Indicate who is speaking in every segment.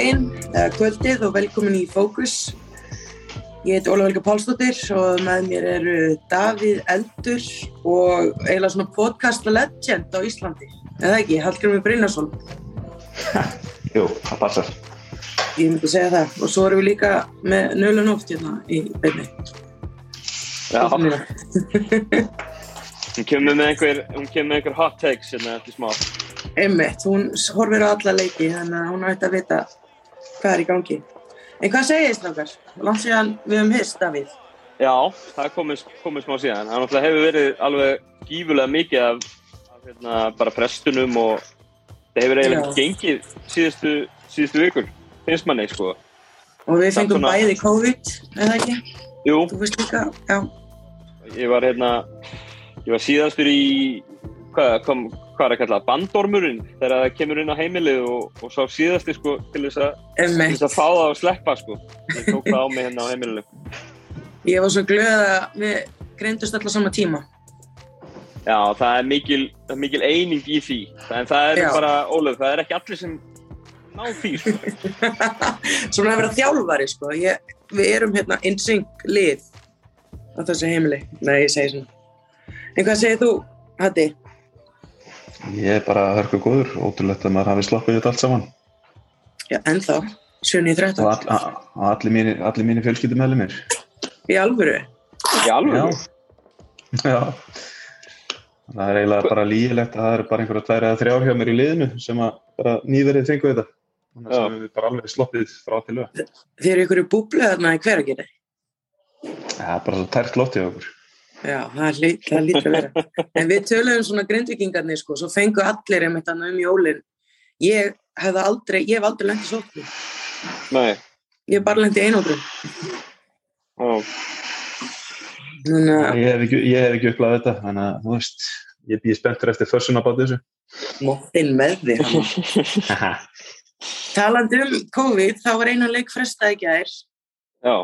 Speaker 1: Daginn, eða kvöldið og velkomin í Fókus. Ég heiti Óla Helga Pálsdóttir og með mér eru Davíð Eldur og eiginlega svona podcast legend á Íslandi. Eða ekki, Hallgrimur Brynjarsson.
Speaker 2: Jú, það passar.
Speaker 1: Ég myndi segja það. Og svo erum við líka með Nölu Nótt hérna í beinni.
Speaker 3: Já, hún kemur með einhver, einhver hot takes hérna eftir smá.
Speaker 1: Einmitt, hún horfir á alla leiki þannig að hún ætti að vita hvað er í gangi. En hvað segir þið strákar? Langt síðan við höfum hist, Davíð.
Speaker 3: Já, það er komið, komið smá síðan. Það hefur verið alveg gífurlega mikið af, af hérna, bara prestunum og það hefur eiginlega gengið síðustu, síðustu vikur, finnst manni, sko.
Speaker 1: Og við fengum
Speaker 3: svona-
Speaker 1: bæði COVID, eða ekki?
Speaker 3: Jú,
Speaker 1: Þú veist líka, já.
Speaker 3: ég var hérna, ég var síðastur í, hvað, kom, hvað er að kalla, bandormurinn, þegar það kemur inn á heimilið og, og sá síðasti, sko, til þess að, fá það að sleppa, sko. Ég tók það á mig hérna á heimilinu.
Speaker 1: Ég var svo glöð að við greindust alla sama tíma.
Speaker 3: Já, það er mikil, það mikil eining í því. En það er
Speaker 1: Já.
Speaker 3: bara, Ólaf, það er ekki allir sem ná því, sko.
Speaker 1: Svona að vera þjálfari, sko. Ég, við erum hérna insync lið á þessu heimili. Nei, ég segi svona. En hvað segir þú, Hatti?
Speaker 2: Ég er bara hörku góður, ótrúlegt að maður hafi sloppið þetta allt saman.
Speaker 1: Já, ennþá. 7.13.
Speaker 2: Og all, a- og allir mínir, allir mínir fjölskyldum meðlum mér.
Speaker 1: Í alvöru.
Speaker 3: Í alveg.
Speaker 2: Já. Það er eiginlega bara lígilegt að það eru bara einhverja tvær eða þrjár hjá mér í liðinu sem að bara nýverið fengu þetta. Þannig
Speaker 3: Já.
Speaker 2: sem við bara alveg sloppið frá til lög.
Speaker 1: Þið eru ykkur í búblu þarna í hverjargeri.
Speaker 2: Það er bara svo tært loft í okkur.
Speaker 1: Já, það, lí, það lítur að vera. En við töluðum svona grindvikingarnir, sko, svo fengu allir einmitt hann um jólinn. Ég hef aldrei, ég hef aldrei lent í sóttu.
Speaker 3: Nei.
Speaker 1: Ég hef bara.
Speaker 3: Já.
Speaker 1: Þannig að
Speaker 2: Ég hef ekki, ekki upplæðið þetta, þannig að þú veist, ég býð spenntur eftir försuna bát þessu.
Speaker 1: móttinn með þig. Talandi um COVID, þá var einu leik frestað í gær.
Speaker 3: Já.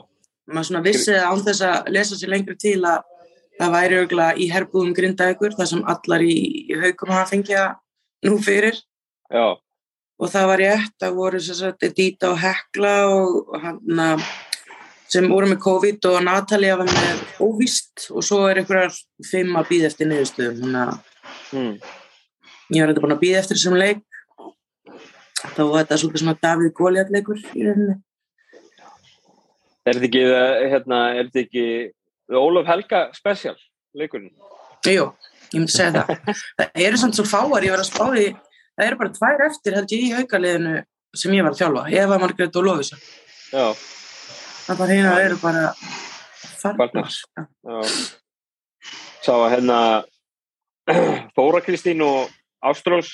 Speaker 1: Maður svona vissi það án þess að lesa sér lengur til að það væri auðvitað í herbúðum grindaðugur, þar sem allar í, í haugum hafa fengið nú fyrir.
Speaker 3: Já.
Speaker 1: Og það var rétt, það voru sem sagt Dita og Hekla og hann sem voru með COVID og Natalia var með óvíst og svo er einhverjar fimm að býða eftir niðurstöðum. Þannig að
Speaker 3: Mm.
Speaker 1: ég var þetta búin að býða eftir þessum leik. Þá var þetta svolítið svona Davíð Góliat leikur í rauninni.
Speaker 3: Er þetta ekki, eh, hérna, er þetta ekki Ólaf Helga special, leikurinn?
Speaker 1: Jú, ég myndi segja það. það eru samt svo fáar, ég var að spá því, það eru bara tvær eftir held ég í haugaliðinu sem ég var að þjálfa. Eva Margrét og Lofísa.
Speaker 3: Já.
Speaker 1: Það bara hérna eru bara farnar.
Speaker 3: Já. Sá að hérna Þóra Kristín og Ástrós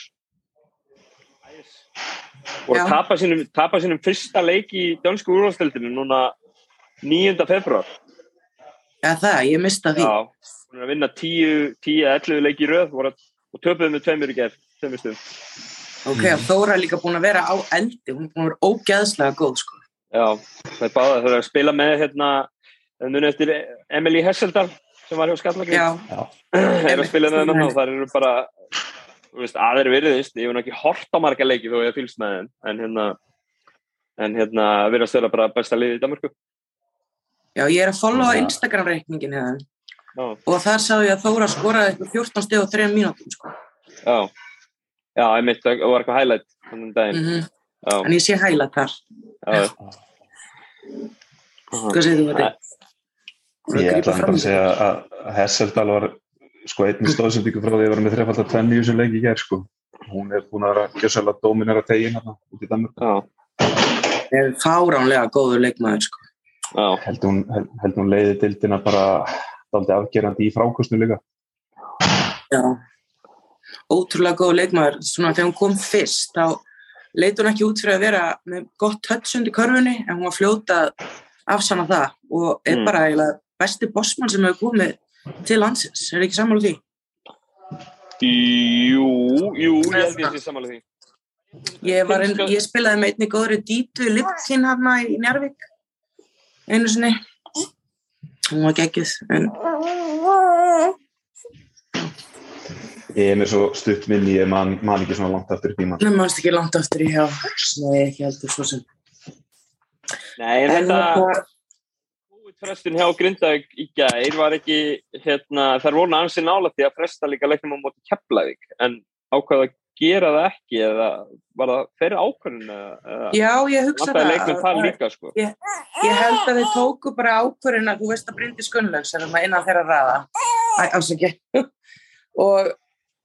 Speaker 3: voru að tapa sínum, tapa sínum fyrsta leik í dönsku úrvalstildinu núna 9. februar.
Speaker 1: Já það, ég mista því.
Speaker 3: Já, hún er að vinna 10, 10 11 leiki í röð og töpuðu með tveimur í gerð, tveimur stum.
Speaker 1: Ok, og Þóra er líka búin að vera á eldi, hún er búin að vera ógeðslega góð, sko.
Speaker 3: Já, það er báða, þau eru að spila með hérna, það muni eftir Emily Hesseldal sem var hjá Skallagrim.
Speaker 1: Já,
Speaker 3: er að spila með hennar og það eru bara þú veist, aðeir virðist, ég hef ekki hort á marga leiki þó ég fylgst með þeim en hérna en hérna við erum að stöla bara besta liði í Danmarku
Speaker 1: já, ég er að followa. Instagram reikningin hefðan
Speaker 3: já,
Speaker 1: og þar sá ég að Þóra skoraði eitthvað 14 steg og 3 mínútum, sko.
Speaker 3: já, já, einmitt það var eitthvað highlight þannig daginn,
Speaker 1: Mm
Speaker 3: já,
Speaker 1: En ég sé hæla þar.
Speaker 3: já,
Speaker 1: Hvað segir þú þetta?
Speaker 2: Ég ætla bara að segja að að Hesseldal var sko einnig stóðsendingu frá því að vera með þrefaldar tvenni í þessum leik í gerð sko. Hún er búin að vera gjössalega dóminera tegin hérna út í Danmark.
Speaker 3: já,
Speaker 1: Það er fáránlega góður leikmaður, sko.
Speaker 2: Held hún, held, hún leiði dildina bara daldi afgerandi í frákostnu líka.
Speaker 1: Já. Ótrúlega góð leikmaður. Svona þegar hún kom fyrst, þá leit hún ekki út fyrir að vera með gott touch undir körfunni, en hún var fljóta að afsanna það og er
Speaker 3: Mm.
Speaker 1: bara eiginlega besti bossmann sem hefur komið til landsins. Er ekki sammála því?
Speaker 3: jú, jú ég held ég sé samanlega því
Speaker 1: Ég, var ein, ég spilaði með einni góðri dítu Lipkin hana í Njarvík einu sinni hún var geggjuð en
Speaker 2: Ég er með svo stutt minni, ég man, man ekki svona langt aftur í tíma.
Speaker 1: Það mannst ekki langt aftur í hjá. Nei, ekki heldur svo sem.
Speaker 3: Nei, en þetta COVID-frestun hjá Grindavík í gær var ekki, hérna, þær voru ansið nála því að fresta líka leiknum á móti Keflavík, en ákvaða að gera það ekki eða var það fyrir ákvörðun
Speaker 1: Já, ég hugsa það.
Speaker 3: Líka, sko.
Speaker 1: Ég, ég held að þið tóku bara ákvörðun að þú veist að Bryndi Skunnlaugs er innan þeirra ræða. Æ, alls ekki. og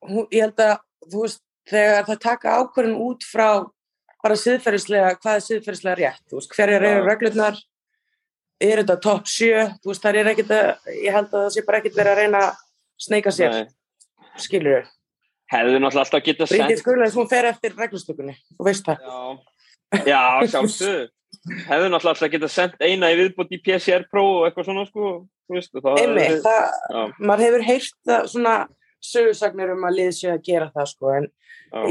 Speaker 1: hún, ég held að, þú veist, þegar það taka ákvörðun út frá bara siðferðislega, hvað er siðferðislega rétt, þú veist, hverjar eru reglurnar, er þetta top 7, þú veist, það er ekkert að, ég held að það sé bara ekkert verið að reyna að sneika sér, skilur þau?
Speaker 3: Hefðu náttúrulega alltaf getað
Speaker 1: sent. Bryndið skurlega þess að hún fer eftir reglustökunni, þú veist það.
Speaker 3: Já, já sjálfsög. Hefðu náttúrulega alltaf getað sendt eina í viðbútt í PCR-pró og eitthvað svona, sko, veist.
Speaker 1: Það, það maður hefur heyrt það svona sögursagnir um að liðs ég að gera það, sko, en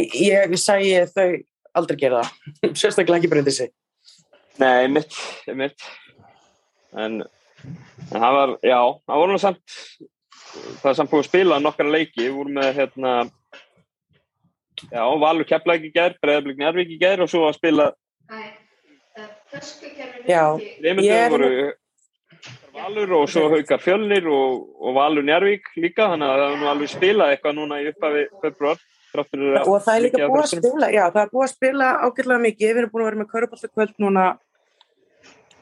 Speaker 1: já. ég sæi þau aldrei gera það, sérstaklega ekki breyndið sig.
Speaker 3: Nei, mitt, mitt. En, en það var, já, það voru nú samt, það er samt búin að spila nokkara leiki, við vorum með, hérna, já, Valur Keflæk í gerð, Breðablík Njárvík í gerð og svo að spila
Speaker 1: Já,
Speaker 3: ég er Valur og svo Haukar Fjölnir og, og Valur Njárvík líka, þannig að það er nú alveg spilað eitthvað núna í upphafi februar
Speaker 1: og það er líka búið að spila já, það er búið að spila ágjörlega mikið. Við erum búin að vera með Kaurubáltakvöld núna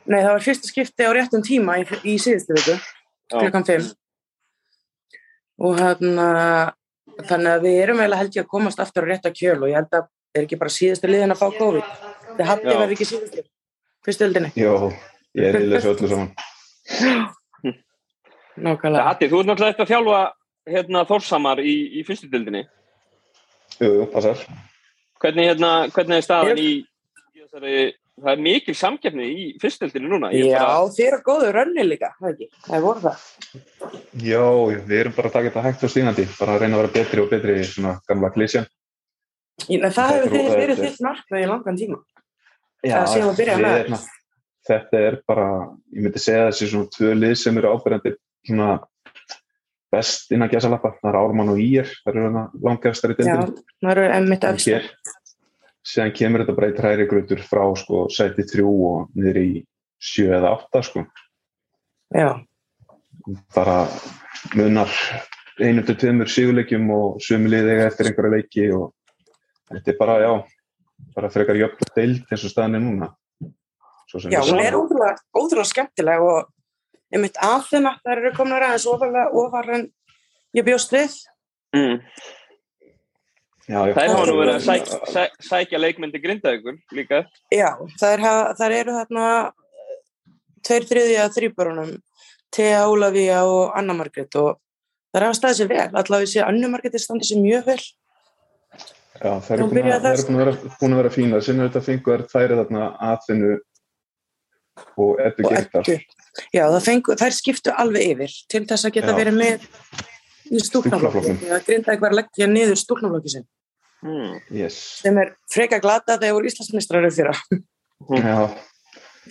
Speaker 1: nei, það var fyrsta skipti á réttum tíma í, í síðustu viku klukkan 5 og hérna þannig að við erum eiginlega held ég að komast aftur á rétta kjöl og ég held að það er ekki bara síðustu liðin að fá COVID? Það hafði verið ekki síðustu fyrstu öldinni
Speaker 2: Jó, ég er í þessu öllu saman.
Speaker 1: Nákvæmlega.
Speaker 3: Hatti, þú ert náttúrulega eftir að þjálfa hérna, Þórsamar í, í fyrstu öldinni
Speaker 2: Jú, jú, passar.
Speaker 3: Hvernig, hérna, hvernig er staðan í, í þessari, það er mikil samgefni í fyrstöldinu núna?
Speaker 1: Já, bara... þið eru góðu rönni líka, það ekki, það er voruð það.
Speaker 2: Já, við erum bara að taka þetta hægt og stígandi, bara að reyna að vera betri og betri í svona gamla klísja.
Speaker 1: Það hefur þið verið þitt markmið í langan tíma.
Speaker 2: Já, það séum að byrja með þetta. Þetta er bara, ég myndi segja þessi svona tvö lið sem eru ábyrjandi svona best innan gæsalappa, það er Ármann og Ír það eru langastar í dildinu
Speaker 1: Já, það eru emmitt eftir
Speaker 2: Sér kemur þetta bara í træri gröður frá sko sæti þrjú og niður í sjö eða átta sko.
Speaker 1: Já.
Speaker 2: Bara munar einu til tveimur síguleikjum og sömulegði eftir einhverja leiki og þetta er bara, já bara frekar jöfn og deild eins og staðin er núna.
Speaker 1: Já, hún er ótrúlega skemmtileg og ég mitt að þeim að það eru komin að aðeins ofar en ég bjóst við. Mm.
Speaker 3: Já, það er hann að vera að sæk, sæk, sækja leikmyndi grindaðugur líka.
Speaker 1: Já, er, það eru þarna tveir þriðja þrýbörunum Thea, Ólafíja og Anna Margret og það er að staði sér vel allavega sé að Anna Margret er standið sér mjög vel.
Speaker 2: Já, það eru búin að, er búin að, vera, búin að vera fína sem þetta fengur er þærið þarna aðfinnu og Eddu Gertar
Speaker 1: Já, fengu, þær skiptu alveg yfir til þess að geta Já. verið með í stúknaflokki Grindavík var að leggja niður stúknaflokki sin
Speaker 2: mm. yes.
Speaker 1: sem er freka glata þegar voru Íslandsministrar eru fyrra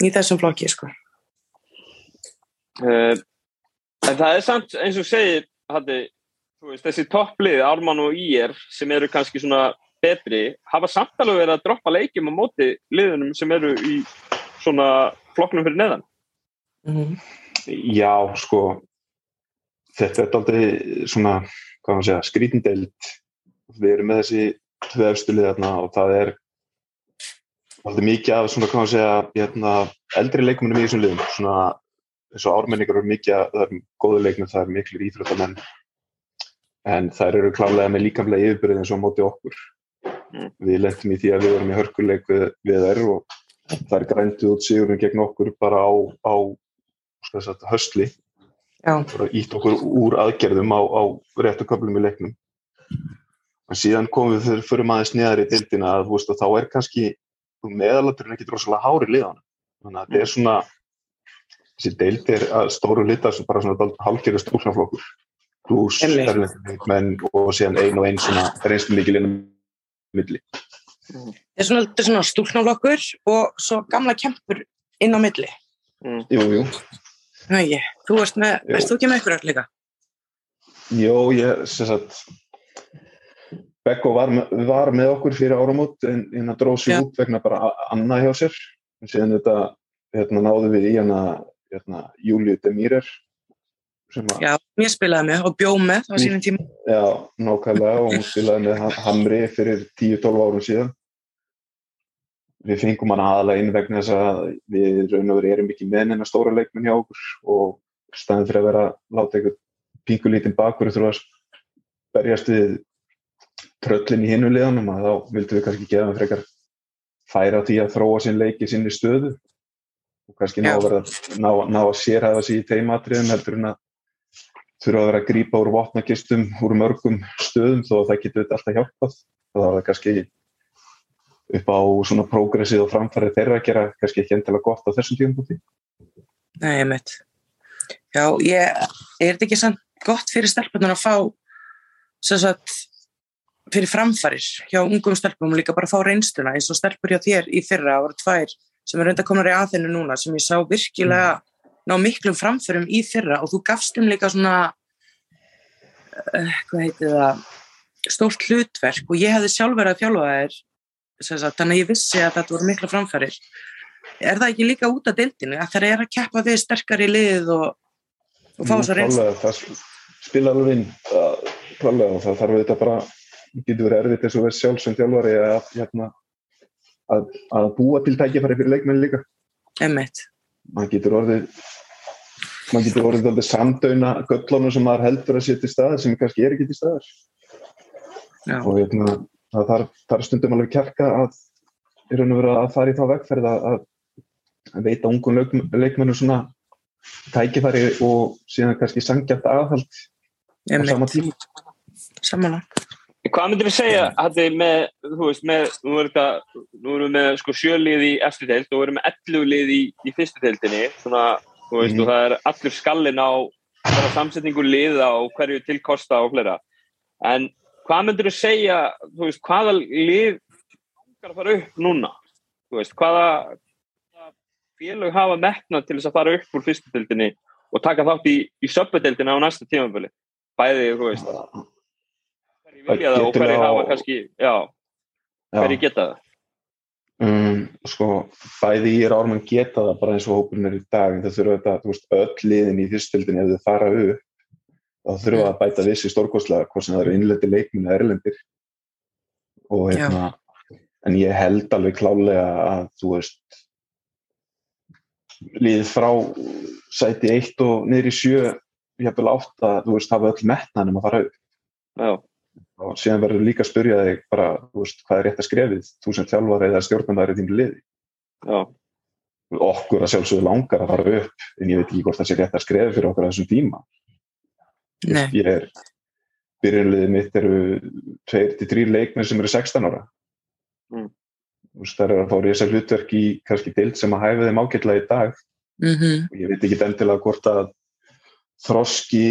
Speaker 1: í þessum flokki sko.
Speaker 3: uh, En það er samt eins og segir hati, veist, þessi topplið Ármann og Ír sem eru kannski svona betri hafa samt alveg verið að droppa leikjum á móti liðunum sem eru í svona flokknum fyrir neðan
Speaker 2: Mm -hmm. Já, sko þetta er aldrei svona hvað maður segja, skrítindelt við erum með þessi tvei efstulið og það er aldrei mikið af svona, hvað maður segja hérna, eldri leikmunum í þessum liðum. Svona eins og ármenningar eru mikið það er góðu leikmur, það er miklu íþróttamenn. En þær eru klálega með líkamlega yfirbyrðin eins og móti okkur. Mm. við lendum í því að við erum í hörkuleik við, við þær og það er græntið út sigurinn gegn okkur bara á, á sagt, höstli ítt okkur úr aðgerðum á, á réttu köflum í leiknum. En síðan komum við fyrir, fyrir maður sniðar í dildina að veist, þá er kannski meðalaturinn ekki droslega hári liðan þannig að þetta er svona þessi dild er að stóru litar sem bara svona halgjörðu stúrnaflokkur pluss erlendmenn og síðan ein og ein svona reynslu líki linnum milli
Speaker 1: Þetta er svona, svona stúrnaflokkur og svo gamla kempur inn á milli.
Speaker 2: Mm. Jú, jú
Speaker 1: Nei, þú varst með, veist þú ekki með ykkur öll líka?
Speaker 2: Jó, ég, sem sagt, Beggo var, var með okkur fyrir áramót en hérna dróð sér út vegna bara annað hjá sér. En síðan þetta hérna, náðu við í hana hérna, Júliu Demírer
Speaker 1: Já, ég spilaði með og bjó með á sínum tíma.
Speaker 2: já, nákvæmlega og hún spilaði með Ha- Hamri fyrir 10-12 árum síðan við fengum hann aðalega inn vegna þess að við raun og veru erum ekki með neina stóra leikmenn hjá okkur og staðin fyrir að vera að láta eitthvað pingulítinn bakur þurfa að berjast við tröllin í hinu liðanum að þá vildum við kannski gefa hann frekar færa því að þróa sinn leiki sinni stöðu og kannski ná að, vera, ná, ná að sérhæfa sig í teimatriðum heldur en að þurfa að vera að grípa úr vopnakistum úr mörgum stöðum þó að það getur alltaf hjálpað. Það var kannski upp á svona prógressið og framfærið þeirra að gera kannski ekki endilega gott á þessum tíum búti
Speaker 1: Nei, ég mitt. Já, ég, er þetta ekki samt gott fyrir stelpunar að fá sem sagt fyrir framfærir hjá ungum stelpum og líka bara fá reynstuna eins og stelpur hjá þér í fyrra voru tvær sem er reynda komnar í aðeinu núna sem ég sá virkilega ná miklum framförum í fyrra. Og þú gafst um líka svona uh, hvað heitir það stórt hlutverk. Og ég hefði sjálf verið að þjálfa þær sem sagt, þannig að ég vissi að þetta voru mikla framfærir er það ekki líka út af deildinu að það er að keppa við sterkari lið og, og fá reynslu
Speaker 2: Klálega, það spila alveg inn klálega það þarf auðvitað bara getur verið erfitt eins og verið sjálfsönd þjálfari að, hérna, að, að búa til tækifæri fyrir leikmenni líka
Speaker 1: Einmitt.
Speaker 2: maður getur orðið maður getur orðið alveg samdöina göllunum sem maður heldur að setja í staðar sem kannski er ekki til staðar
Speaker 1: Já.
Speaker 2: og hérna, það þarf, þarf stundum alveg kjarka að, að fara í þá vegferð að, að veita ungum leik, leikmennum svona tækifæri og síðan kannski sangjart aðhald á sama tíma
Speaker 1: Samanlega.
Speaker 3: Hvað myndir við segja, Hatti, með, þú veist, með, nú er þetta, nú erum við með sko sjölið í eftir deild og við erum með 11 lið í, í fyrstu deildinni, svona, þú veist,
Speaker 2: Mhm.
Speaker 3: og það er allur skallin á bara samsetningu liða og hverju tilkosta og fleira. En hvað myndir við segja, þú veist, hvaða lið langar að fara upp núna? Þú veist, hvaða, hvaða félög hafa metnað til þess að fara upp úr fyrstu deildinni og taka þátt í, í söpbudeildina á næsta tímaföli? Bæði, þú veist, hverju vilja það og hverju
Speaker 2: á-
Speaker 3: hafa kannski, já, hverju geta það?
Speaker 2: um, sko, bæði í er ármann geta það bara eins og hópurinn er í dag en það þurfa þetta, þú veist, öll liðin í fyrstildin ef þau fara upp þá þurfa að bæta vissi stórkostlega hvort sem það eru innlendi leikminn eða erlendir. Og hérna en ég held alveg klálega að þú veist liðið frá sæti 1 og niður í 7 jafnvel 8 þú veist, hafa öll metnanum að fara upp.
Speaker 3: Já,
Speaker 2: og síðan verður líka að spyrja þig bara, þú veist, hvað er rétt að skrefið? Þú sem þjálfar eða stjórnumæri þínu liði?
Speaker 3: Já,
Speaker 2: okkur að sjálfsögðu langar að fara upp en ég veit ekki hvort það sé rétt að skrefi fyrir okkur á þessum tíma. Ég er byrjunliðið mitt eru 2-3 leikmenn sem eru 16 ára.
Speaker 3: Mm.
Speaker 2: Það er að fá reysa hlutverk í kannski deild sem að hæfi þeim ágætlega í dag.
Speaker 1: Mm
Speaker 2: og ég veit ekki endilega hvort að þroski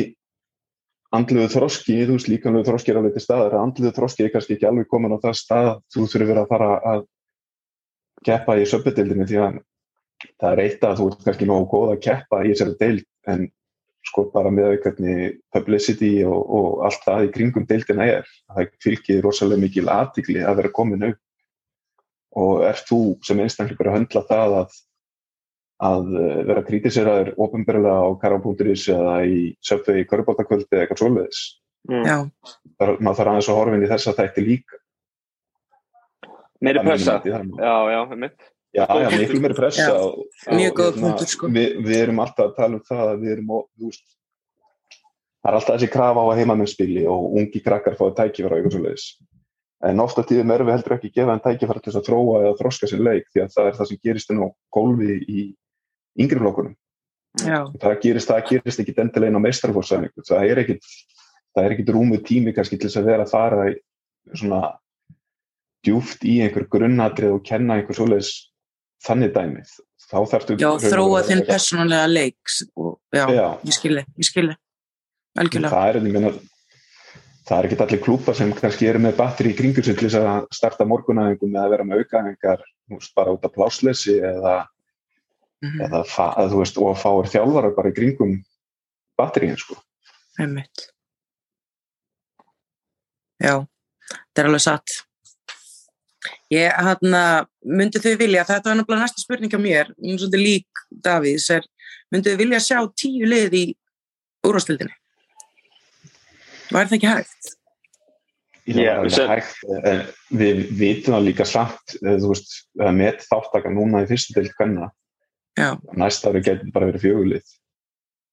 Speaker 2: andluðu þroski, þú veist líkanluðu þroski er alveg til staðar, andluðu þroski er kannski ekki alveg komin á það stað að þú þurfir að fara að keppa í söpudildinni því að það er eitt að þú ert kannski nógu góð að keppa í þessari deild en sko bara með hvernig publicity og, og allt það í kringum deildina er það fylgir rosalega mikil aðtikli að vera komin upp og ert þú sem einstaklingur að höndla það að að eh, vera kritiseraður ofinberlega á kara.is eða í söpvei í körbáltakvöldi eða eitthvað svoleiðis.
Speaker 3: mm.
Speaker 1: Já,
Speaker 2: Þar, maður þarf aðeins að horfa inn í þessa þætti líka.
Speaker 3: meiri
Speaker 2: Það er
Speaker 3: pressa.
Speaker 2: mínu mati, það er-
Speaker 3: Já, já, einmitt.
Speaker 2: Já, já, miklu meiri pressa.
Speaker 1: Já,
Speaker 2: og,
Speaker 1: mjög
Speaker 2: og,
Speaker 1: góð
Speaker 2: hérna,
Speaker 1: punktur, sko.
Speaker 2: Við, við erum alltaf að tala um það að við erum, þú veist, það er alltaf þessi krafa á að heimamenn spili og ungi krakkar fáið tækifæra og eitthvað svoleiðis. En ofta tíðum erum við heldur ekki að gefa en tækifæra til þess að þróa eða þroska sér leik því að það er það sem gerist inn á gólfi í yngri flokkunum. það gerist, það gerist ekki endilega inn á meistarfórsæningu það er ekkit rúmu tími kannski til þess að vera að fara svona djúft í einhver grunnatrið og kenna einhver svoleiðis þannig dæmið þá þarftu
Speaker 1: já, þróa þinn persónulega leiks og já,
Speaker 2: Já.
Speaker 1: ég skilji, ég skilji. Algjörlega.
Speaker 2: það er, meina, það er ekkit allir klúpar sem kannski eru með batteri í kringur sem til þess að starta morgunæðingum eða vera með aukaæðingar bara út af plásleysi eða,
Speaker 1: Mhm,
Speaker 2: eða fa, að, þú veist, og fáir þjálfara bara í kringum batteríin sko.
Speaker 1: Einmitt. Já, þetta er alveg satt ég hérna myndi þau vilja, þetta var náttúrulega næsta spurning á mér, er svolítið lík Davíðs er, myndi þau vilja sjá tíu lið í úrvastildinni var þetta ekki hægt?
Speaker 2: Já, það er en við vitum það líka samt, eh, þú veist, það er með þáttaka núna í fyrstu hvenna,
Speaker 1: Já,
Speaker 2: næsta ári getur bara verið fjögulið.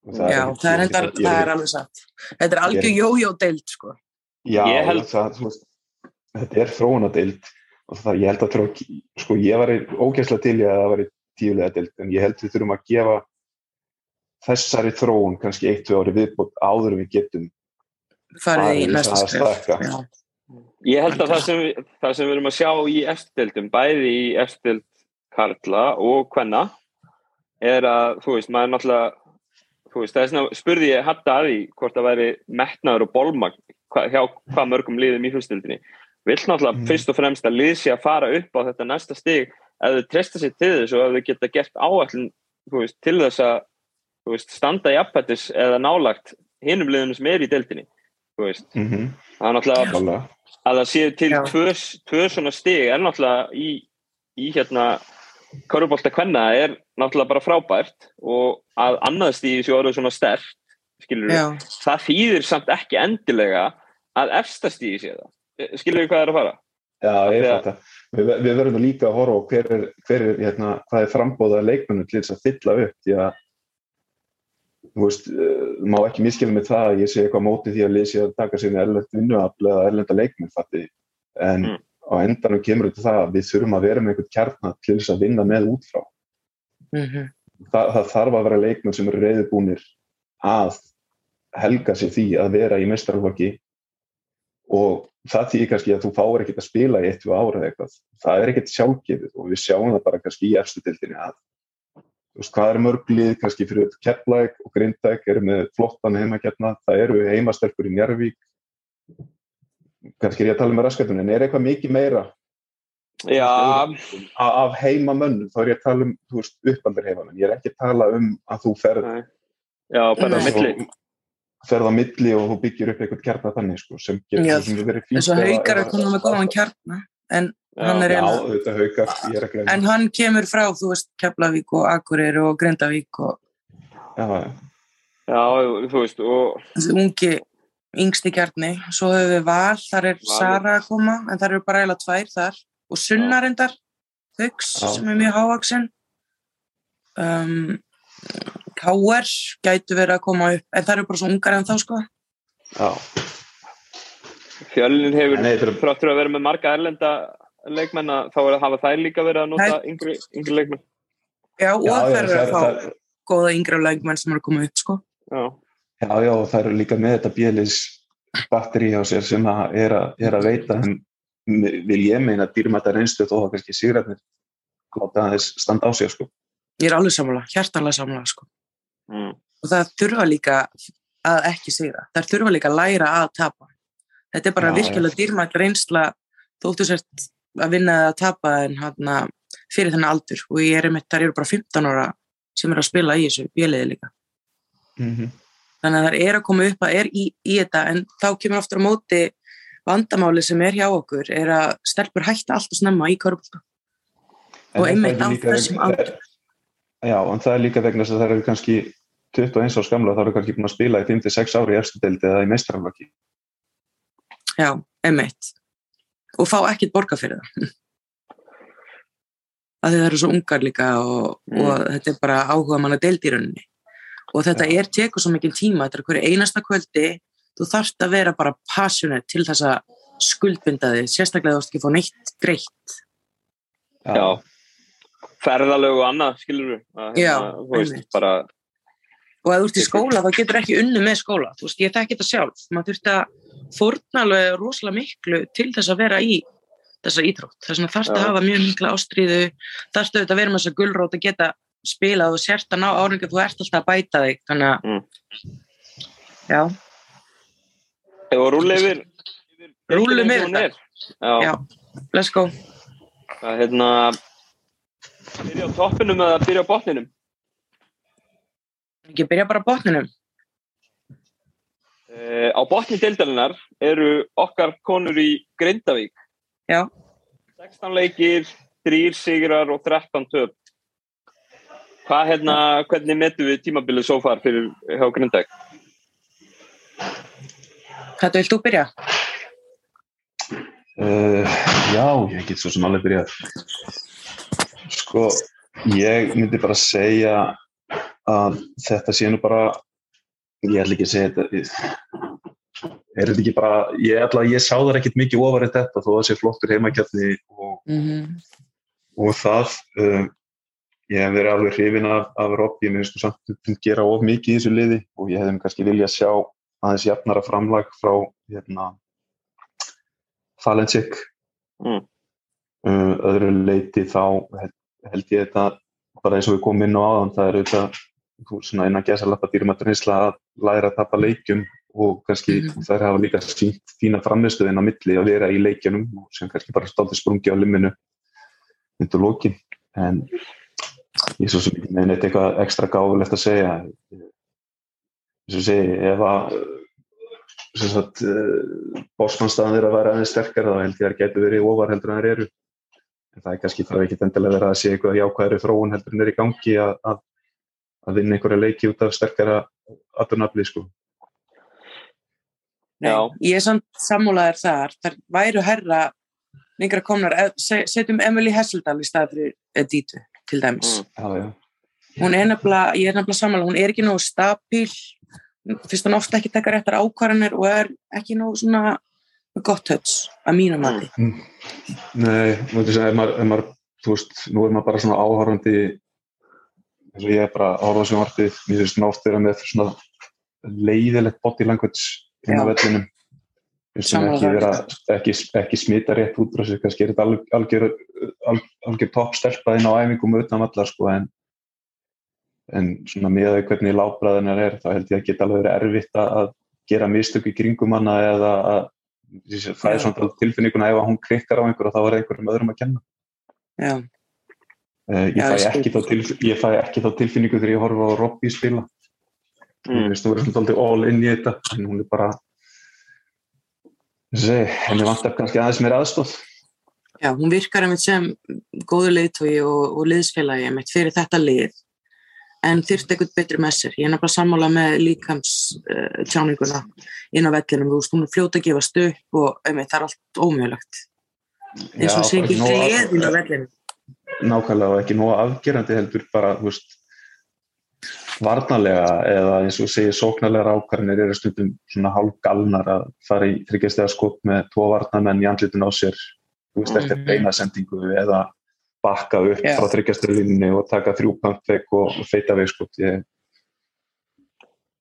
Speaker 2: Og
Speaker 1: já,
Speaker 2: ekkert-
Speaker 1: það er, endar,
Speaker 2: ég
Speaker 1: það er alveg satt. Þetta er algjör jójó-deild sko.
Speaker 2: Já,
Speaker 3: Ég held-
Speaker 2: það, þú veist, þetta er þróunadeild og það, ég held að þrjá, sko, ég var ógæslega til í að það var tíulega deild, en ég held við þurfum að gefa þessari þróun kannski eitt, tvö ári viðbútt áður en við getum
Speaker 1: farið í næsta. Já.
Speaker 3: Ég held að það sem, við, það sem við erum að sjá í eftirdeildum, bæði í eftirdeild Karla og Kvenna, er að, þú veist, maður náttúrulega, þú veist, það er svona, spurði ég hatta að því hvort það væri metnaður og bólmagn hva, hjá hvað mörgum liðum í fyrstdeildinni. Vill náttúrulega
Speaker 2: Mm.
Speaker 3: fyrst og fremst að lið sé að fara upp á þetta næsta stig ef þau treysta sér til þessu og ef þau geta gert áallin, veist, til þess að, veist, standa í appættis eða nálagt hinum liðunum sem er í veist.
Speaker 2: mm -hmm.
Speaker 3: Það er náttúrulega að það séu til
Speaker 1: Já.
Speaker 3: tvö, tvö svona stig er náttúrulega í, í hérna Körubólta kvenna er náttúrulega bara frábært og að annað stíði séu orðið svona stert skilur það þýðir samt ekki endilega að efsta stíði sé það skilur við hvað er að fara
Speaker 2: Já, ég fatt það. Við, við verðum líka að horfa á hver er, hver er hérna, hvað er frambóðað leikmennu til þess að fylla upp því að þú veist, uh, má ekki miskilja með það að ég sé eitthvað á móti því að lýsi að taka sér erlend vinnuafl eða erlenda leikmenn fatti en
Speaker 3: Mm.
Speaker 2: á endanum kemur þetta það að við þurfum að vera með einhvern kjarnar til þess að vinna með út frá.
Speaker 1: Mm
Speaker 2: Það, það þarf að vera leikmenn sem eru reyðbúnir að helga sér því að vera í mestrarflokki og það þýðir kannski að þú fáir ekkert að spila í eitt og ára eða eitthvað. Það er ekkert sjálfgefið og við sjáum það bara kannski í efstu dildinni að þú veist, hvað er mörglið kannski fyrir Keflæk og Grindæk eru með flottan heimakjarna, það eru heimastelpur í Njarvík kannski er ég að tala með raskatunni, en er eitthvað mikið meira?
Speaker 3: Já,
Speaker 2: af, heimamönnum, þá er ég að tala um þú veist, uppaldir heimamenn, ég er ekki að tala um að þú ferð
Speaker 3: já, bara milli
Speaker 2: ferð á milli og þú byggir upp eitthvað kjarnar þannig sko, sem getur sem verið fínt ef að-
Speaker 1: haukar er komin með góðan kjarna en hann er
Speaker 2: Já, ég er að glemja
Speaker 1: en hann kemur frá, þú veist, Keflavík og Akureyri og Grindavík og
Speaker 2: Já, já.
Speaker 3: Já, þú veist, og
Speaker 1: þessi ungi yngsti kjarni, svo höfum við Val þar er
Speaker 3: Valur.
Speaker 1: Sara að koma en þar eru bara eiginlega tvær þar og Sunnarindar
Speaker 2: Já.
Speaker 1: sem er mjög hávaksin um, K.R. gætu verið að koma upp en það eru bara svo ungar en þá sko
Speaker 2: já.
Speaker 3: fjölnin hefur
Speaker 2: er-
Speaker 3: þráttur að vera með marga erlenda leikmenn að þá er að hafa þær líka verið að nota yngri, yngri leikmenn
Speaker 1: já, og það eru
Speaker 2: það
Speaker 1: að fá
Speaker 2: það
Speaker 1: góða yngri leikmenn sem eru að koma upp sko
Speaker 3: Já,
Speaker 2: Já, já, og það eru líka með þetta bjölis batteri á sér sem að er, að er að veita en vil ég meina dýrmæta reynslu þó að kannski sigrætnir láta aðeins standa á sér sko.
Speaker 1: ég er alveg sammála, hjartalega sammála sko
Speaker 3: mm.
Speaker 1: og það þurfa líka að ekki sigra, það þurfa líka að læra að tapa. Þetta er bara
Speaker 2: Já,
Speaker 1: virkilega dýrmætt reynsla þóttu sért að vinna eða að tapa en hann fyrir þennan aldur. Og ég er einmitt, þar eru bara 15 ára sem eru að spila í þessu bjöliði líka.
Speaker 2: Mm -hmm.
Speaker 1: þannig að það er að koma upp að er í, í þetta en þá kemur aftur á móti vandamáli sem er hjá okkur er að stelpur hætta allt og snemma í körbólta og einmitt á þessum aldur
Speaker 2: Já, en það er líka vegna þess að það eru kannski 21 árs gamla, þá eru kannski búin að spila í 5-6 ári í efstu deildi eða í mestrarflokki.
Speaker 1: já, einmitt og fá ekkert borga fyrir það að þið eru svo ungar líka og,
Speaker 3: Mm.
Speaker 1: og þetta er bara áhuga manna deild í rauninni og þetta
Speaker 2: Já.
Speaker 1: er tekur svo mikið tíma þetta er hverju einasta kvöldi þú þarft að vera bara passionate til þess að skuldbinda þig, sérstaklega þú veist ekki að fá neitt greitt
Speaker 3: Já, ferðalög og annað, skilur við að,
Speaker 1: Já,
Speaker 3: þú veist,
Speaker 1: einmitt.
Speaker 3: bara
Speaker 1: og ef þú ert í skóla þá getur ekki unnu með skóla. Þú veist, ég þekki þetta sjálf. Maður þurft að fórna alveg rosalega miklu til þess að vera í þessa íþrótt, þess vegna þarfst að hafa mjög mikla ástríðu, þarfst auðvitað að vera með þessa gulrót að geta spilað og sért að ná áringa þú ert alltaf að bæta þig þannig að
Speaker 3: Mm.
Speaker 1: já,
Speaker 3: við rúla yfir, deildina
Speaker 1: yfir
Speaker 3: og. Já,
Speaker 1: já, let's go.
Speaker 3: Það er hérna byrja á toppinum eða byrja á botninum
Speaker 1: ekki byrja bara á botninum
Speaker 3: Uh, á botni deildarinnar eru okkar konur í Grindavík.
Speaker 1: Já.
Speaker 3: 16 leikir, 3 sigrar og 13 töp. Hvað hérna, hvernig metum við tímabilið svo far fyrir hjá Grindavík?
Speaker 1: Þetta vilt þú byrja?
Speaker 2: Uh, já, ég get svo sem alveg byrjað. Sko, ég myndi bara segja að þetta sé nú bara, ég ætla ekki að segja þetta, er þetta ekki bara, ég ætla að ég sá þar ekkert mikið ofarið þetta þó að það sé flottur heimakjarni og,
Speaker 1: Mm -hmm.
Speaker 2: og það, uh, ég hef verið alveg hrifin af, af Robby, ég sko samt að gera of mikið í þessu liði og ég hefði kannski viljað sjá aðeins jafnara framlag frá hérna, Falensik
Speaker 3: Mm.
Speaker 2: uh, öðru leiti þá held, ég þetta bara eins og við komum inn á aðan það er auðvitað svona innan gæsalappa dýrumaturnisla að læra að tapa leikjum og kannski
Speaker 1: Mhm.
Speaker 2: þær hafa líka sínt fína framistuðin á milli að vera í leikjunum og sem kannski bara státti sprungi á limminu undir lókin en ég er svo sem ekki með neitt eitthvað ekstra gáfulegt að segja. Eins og segi ef að sem sagt bósmannstæðan þeirra að vera aðeins sterkar þá held ég að það getur verið ofar heldur en þeir eru. En það er kannski þarf ekki endilega verið að sé eitthvað jákvæðri þróun heldur en þeir í gangi að, að, að vinna einhverja leiki út af sterkara aðurnafli sko.
Speaker 1: Nei,
Speaker 3: Já.
Speaker 1: ég er samt sammálaðir þar. Það væru herra lengra komnar. Se- Setjum Emily Hesseldal í stað fyrir Editu til dæmis.
Speaker 3: Mm.
Speaker 2: Já, já.
Speaker 1: Hún er nefnilega, ég er nefnilega sammála, hún er ekki nógu stabíl, fyrst hún ofta ekki taka réttar ákvarðanir og er ekki nógu svona gott höts að mínu mati.
Speaker 2: Nei, þú veist, ef maður, ef maður, þú veist, nú er maður bara svona áhorfandi eins og ég er bara áhorfandi sem vartið, mér finnst oft vera með svona leiðilegt body language inn á vellinum. Ekki vera, ekki, ekki smita rétt út frá sig, kannski er þetta alg- algjör, algjör, algjör topp stelpa inn á æfingum utan allar, sko, en en svona með því hvernig látbræðinar er, þá held ég að geta alveg verið erfitt að gera mistök í kringum hana eða að það er svona tilfinninguna ef hún krikkar á einhverju þá er einhverjum öðrum að kenna.
Speaker 1: Já,
Speaker 2: ég, fæ
Speaker 1: ég
Speaker 2: ekki þá tilf, ég fæ ekki þá tilfinningu þegar ég horfa á Robby spila.
Speaker 3: Mm.
Speaker 2: þú verður svona aldrei all in í þetta, en hún er bara, þessi, henni vantar kannski aðeins meira aðstóð.
Speaker 1: já, hún virkar einmitt sem góður liðtói og, og liðsfélagi einmitt fyrir þetta lið en þyrft eitthvað betri með sér. Ég er nefnilega sammála með líkams uh, tjáninguna inn á vellinum, hún er fljóta að gefast upp og einmitt, það er allt ómjögulegt. eins og sé ekki gleðin á vellinum.
Speaker 2: Nákvæmlega og ekki nóg afgerandi heldur bara, veist, varnarlega eða eins og segir sóknarlega ákvarðinir eru stundum svona hálf galnar að fara í þryggjastega skop með tvo varnarmenn í andlitun á sér, veist, eftir
Speaker 1: Mhm.
Speaker 2: beina sendingu eða bakka upp
Speaker 1: Já.
Speaker 2: frá þryggjastöðlinni og taka þrjú pömpvegg og feita veg sko. Ég,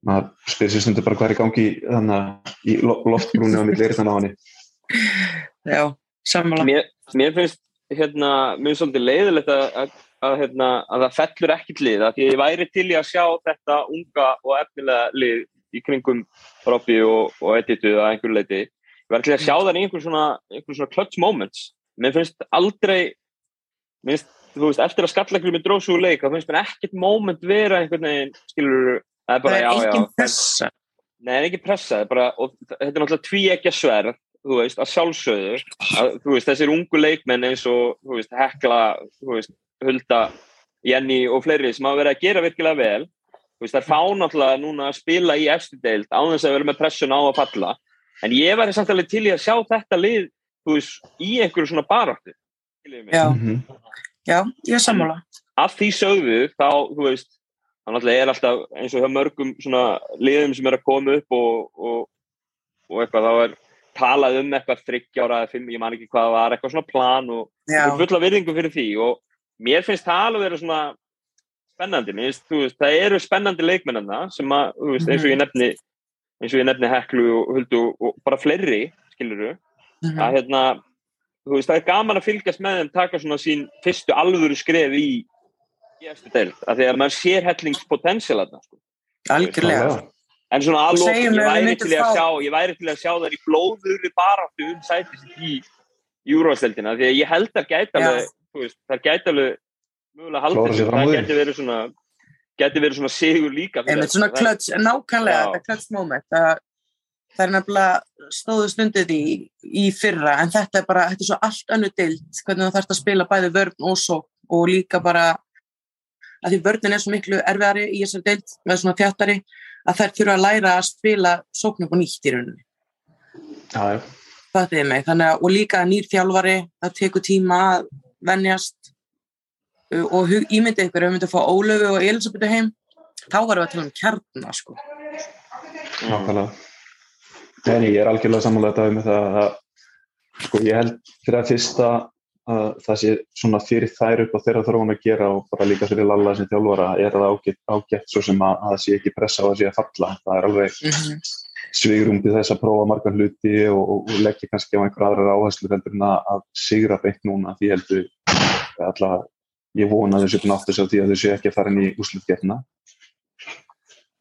Speaker 2: maður spyrir sér stundur bara hvað er í gangi þannig að í lo- loftbrúni á milli eyrðan á henni.
Speaker 1: Já, sammála.
Speaker 3: Mér, mér finnst hérna, finnst svolítið leiðilegt að, að, að, hérna, að það fellur ekkit lið því ég væri til í að sjá þetta unga og efnilega lið í kringum Robby og, og Editu að einhverju leiti. Ég væri til að sjá það í einhver svona, einhver svona clutch moments. Mér finnst aldrei mér finnst, þú veist, eftir að skallagrými dróð svo úr leik, þá finnst mér ekkert moment vera einhvern veginn, skilur það er
Speaker 1: Það
Speaker 3: bara,
Speaker 1: er
Speaker 3: já, já,
Speaker 1: pressa.
Speaker 3: Nei, það er ekki pressa, það bara, og þetta er náttúrulega tví ekki að sverð, þú veist, að sjálfsögðu, að, þú veist, þessir ungu leikmenn eins og, þú veist, Hekla, þú veist, Hulda, Jenny og fleiri sem hafa verið að gera virkilega vel, þú veist, það er fá náttúrulega núna að spila í eftir deild á þess að vera með pressun á að falla, en ég væri samt alveg til í að sjá þetta lið, þú veist, í einhverju svona baráttu.
Speaker 1: Já,
Speaker 2: Mhm.
Speaker 1: já, ég sammála.
Speaker 3: Af því sögðu, þá, þú veist, þá náttúrulega er alltaf eins og hjá mörgum svona liðum sem er að koma upp og, og, og eitthvað, þá er talað um eitthvað þryggjára eða fimm, ég man ekki hvað það var, eitthvað svona plan og og fulla virðingu fyrir því og mér finnst það alveg vera svona spennandi, mér finnst, þú veist, það eru spennandi leikmennana sem að, þú veist, eins og ég nefni eins og ég nefni Heklu og Huldu og bara fleiri, skiluru
Speaker 1: mhm.
Speaker 3: að hérna, þú veist, það er gaman að fylgjast með þeim taka svona sín fyrstu alvöru skref í eftir deild, af því að maður sér hellingspotential þarna, sko.
Speaker 1: algjörlega.
Speaker 3: En svona alveg, ég ég væri til að sjá þær í blóðurri baráttu um sætist í júrósteldina, því að ég held að gæti
Speaker 1: Já.
Speaker 3: alveg, veist, það gæti alveg mögulega
Speaker 2: Klóra
Speaker 3: haldið það gæti verið svona gæti verið svona sigur líka
Speaker 1: Einmitt svona
Speaker 3: þær, sko.
Speaker 1: klöts, nákvæmlega þetta klöts moment að það er nefnilega stóðu stundið í, í fyrra en þetta er bara, þetta er svo allt önnu dild hvernig það þarfst að spila bæði vörn og svo og líka bara að því vörnin er svo miklu erfiðari í þessari dild með svona þjáttari að þær þurfa að læra að spila sóknum og nýtt í rauninni
Speaker 2: Já, já.
Speaker 1: það er mig, þannig að og líka nýr þjálfari, það tekur tíma að venjast uh, og ímyndið ykkur, ef við myndum að fá Ólöfu og Elisabethu heim, þá varum við að tala um kjarna sko.
Speaker 2: Nákvæmlega. Nei, ég er algjörlega sammála þetta með það að sko ég held fyrir að fyrsta að það sé svona fyrir þær upp á þeirra þróun að gera og bara líka fyrir Lalla sem þjálfara er það ágætt, ágætt svo sem að, að það sé ekki pressa á að sé að falla. Það er alveg
Speaker 1: mm
Speaker 2: svigrum til þess að prófa margar hluti og, og, og leggja kannski á einhver aðrar áherslu heldur en að, sigra beint núna því heldur allavega ég vona séu búin þess að því að þau séu ekki að fara inn í úslutgerna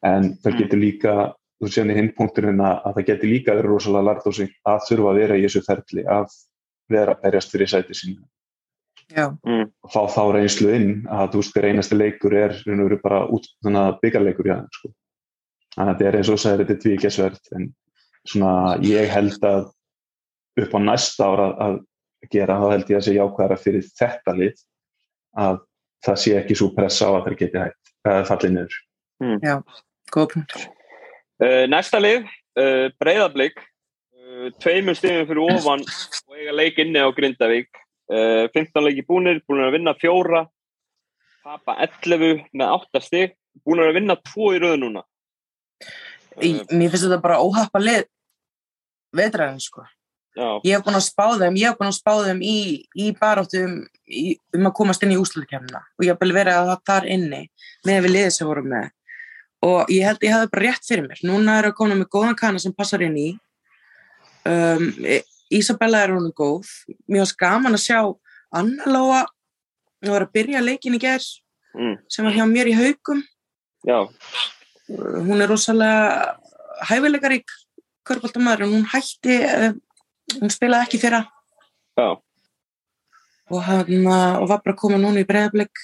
Speaker 2: en það
Speaker 3: Mm.
Speaker 2: getur líka þú séu hinn punkturinn að, að það getur líka verið rosalega lært á sig að þurfa að vera í þessu ferli að vera að berjast fyrir sæti sín
Speaker 1: Já,
Speaker 3: Mm.
Speaker 2: og fá þá reynslu inn að þú veist hver einasti leikur er bara út þannig að byggarleikur já, sko. þannig að þetta er eins og sagði þetta er tvíkessvert en svona ég held að upp á næsta ára að gera þá held ég að sé jákvæðara fyrir þetta lið að það sé ekki svo pressa á að þeir geti hægt eða fallið niður
Speaker 1: góða punktur.
Speaker 3: Uh, næsta lið, uh, Breiðablík, uh, tveimur stíðum fyrir ofan og eiga leik inni á Grindavík. Uh, 15 leiki búnir, búnir að vinna fjóra, tapa 11 með 8 stíg, búnir að vinna 2 í röðu núna.
Speaker 1: Í, mér finnst þetta bara óhappa lið vetræðin sko.
Speaker 3: Já,
Speaker 1: Ég hef búin að spá þeim, ég hef búin að spá þeim í, í baráttu um, um að komast inn í úslutkemna og ég hef bara verið að það þar inni með við liðið sem voru með og ég held ég hefði bara rétt fyrir mér. Núna er að koma með góðan kana sem passar inn í. Um, Ísabella er hún góð. Mér varst gaman að sjá Anna Lóa, hún var að byrja leikin í gerð
Speaker 3: mm,
Speaker 1: sem var hjá mér í haugum.
Speaker 3: já,
Speaker 1: hún er rosalega hæfileikarík körbóltamæður en hún hætti uh, hún spilaði ekki fyrra.
Speaker 3: Já,
Speaker 1: og, hann, uh, og var bara komin núna í breiðablik.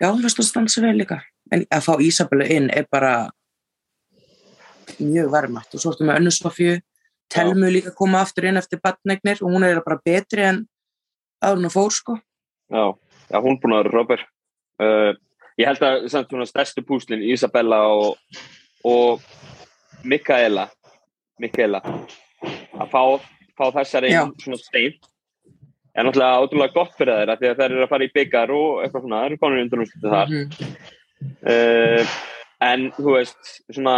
Speaker 1: Já, hún veist að stansa vel líka. En að fá Ísabellu inn er bara mjög verðmætt. Og svo ertu með Önnu Telmu líka koma aftur inn eftir badnegnir og hún er bara betri en áður hún fór sko
Speaker 3: já, já, hún búin að vera Robert. Uh, ég held að samt svona stærstu púslin, Isabella og, og Mikaela, Mikaela, að fá, fá þessar
Speaker 1: Já.
Speaker 3: svona stein er náttúrulega ótrúlega gott fyrir þeirra því að þeir eru að fara í byggar og eitthvað svona, þeir eru konur undan úrslutu þar
Speaker 1: Mhm.
Speaker 3: uh, en þú veist svona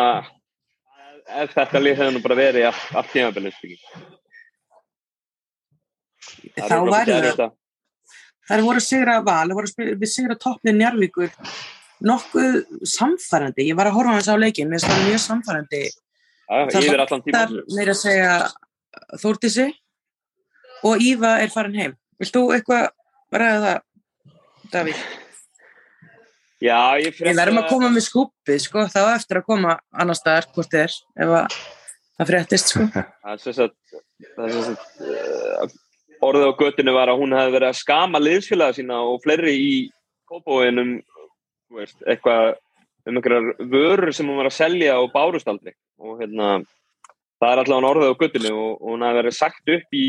Speaker 3: ef þetta lið hefði nú bara verið allt, tímabilið
Speaker 1: þá væri það Það voru að sigra val, við sigra toppnið Njarvíkur nokkuð samfærandi. Ég var að horfa þess á leikin, mér það mjög samfærandi. það er meira að segja Þórtísi og Íva er farin heim. Vilt þú eitthvað ræða það, Davíð?
Speaker 3: Já, ég
Speaker 1: Við verðum að koma með skúpið, sko, þá á eftir að koma annar staðar, hvort þið er, ef að það fréttist, sko.
Speaker 3: það er sem sagt, það er sem sagt uh, orðið á göttinu var að hún hefði verið að skama liðsfélaga sína og fleiri í kópóinum veist, eitthvað um einhverjar vörur sem hún var að selja og bárust aldrei og hérna það er allavega orðið á göttinu og, og hún hefði verið sagt upp í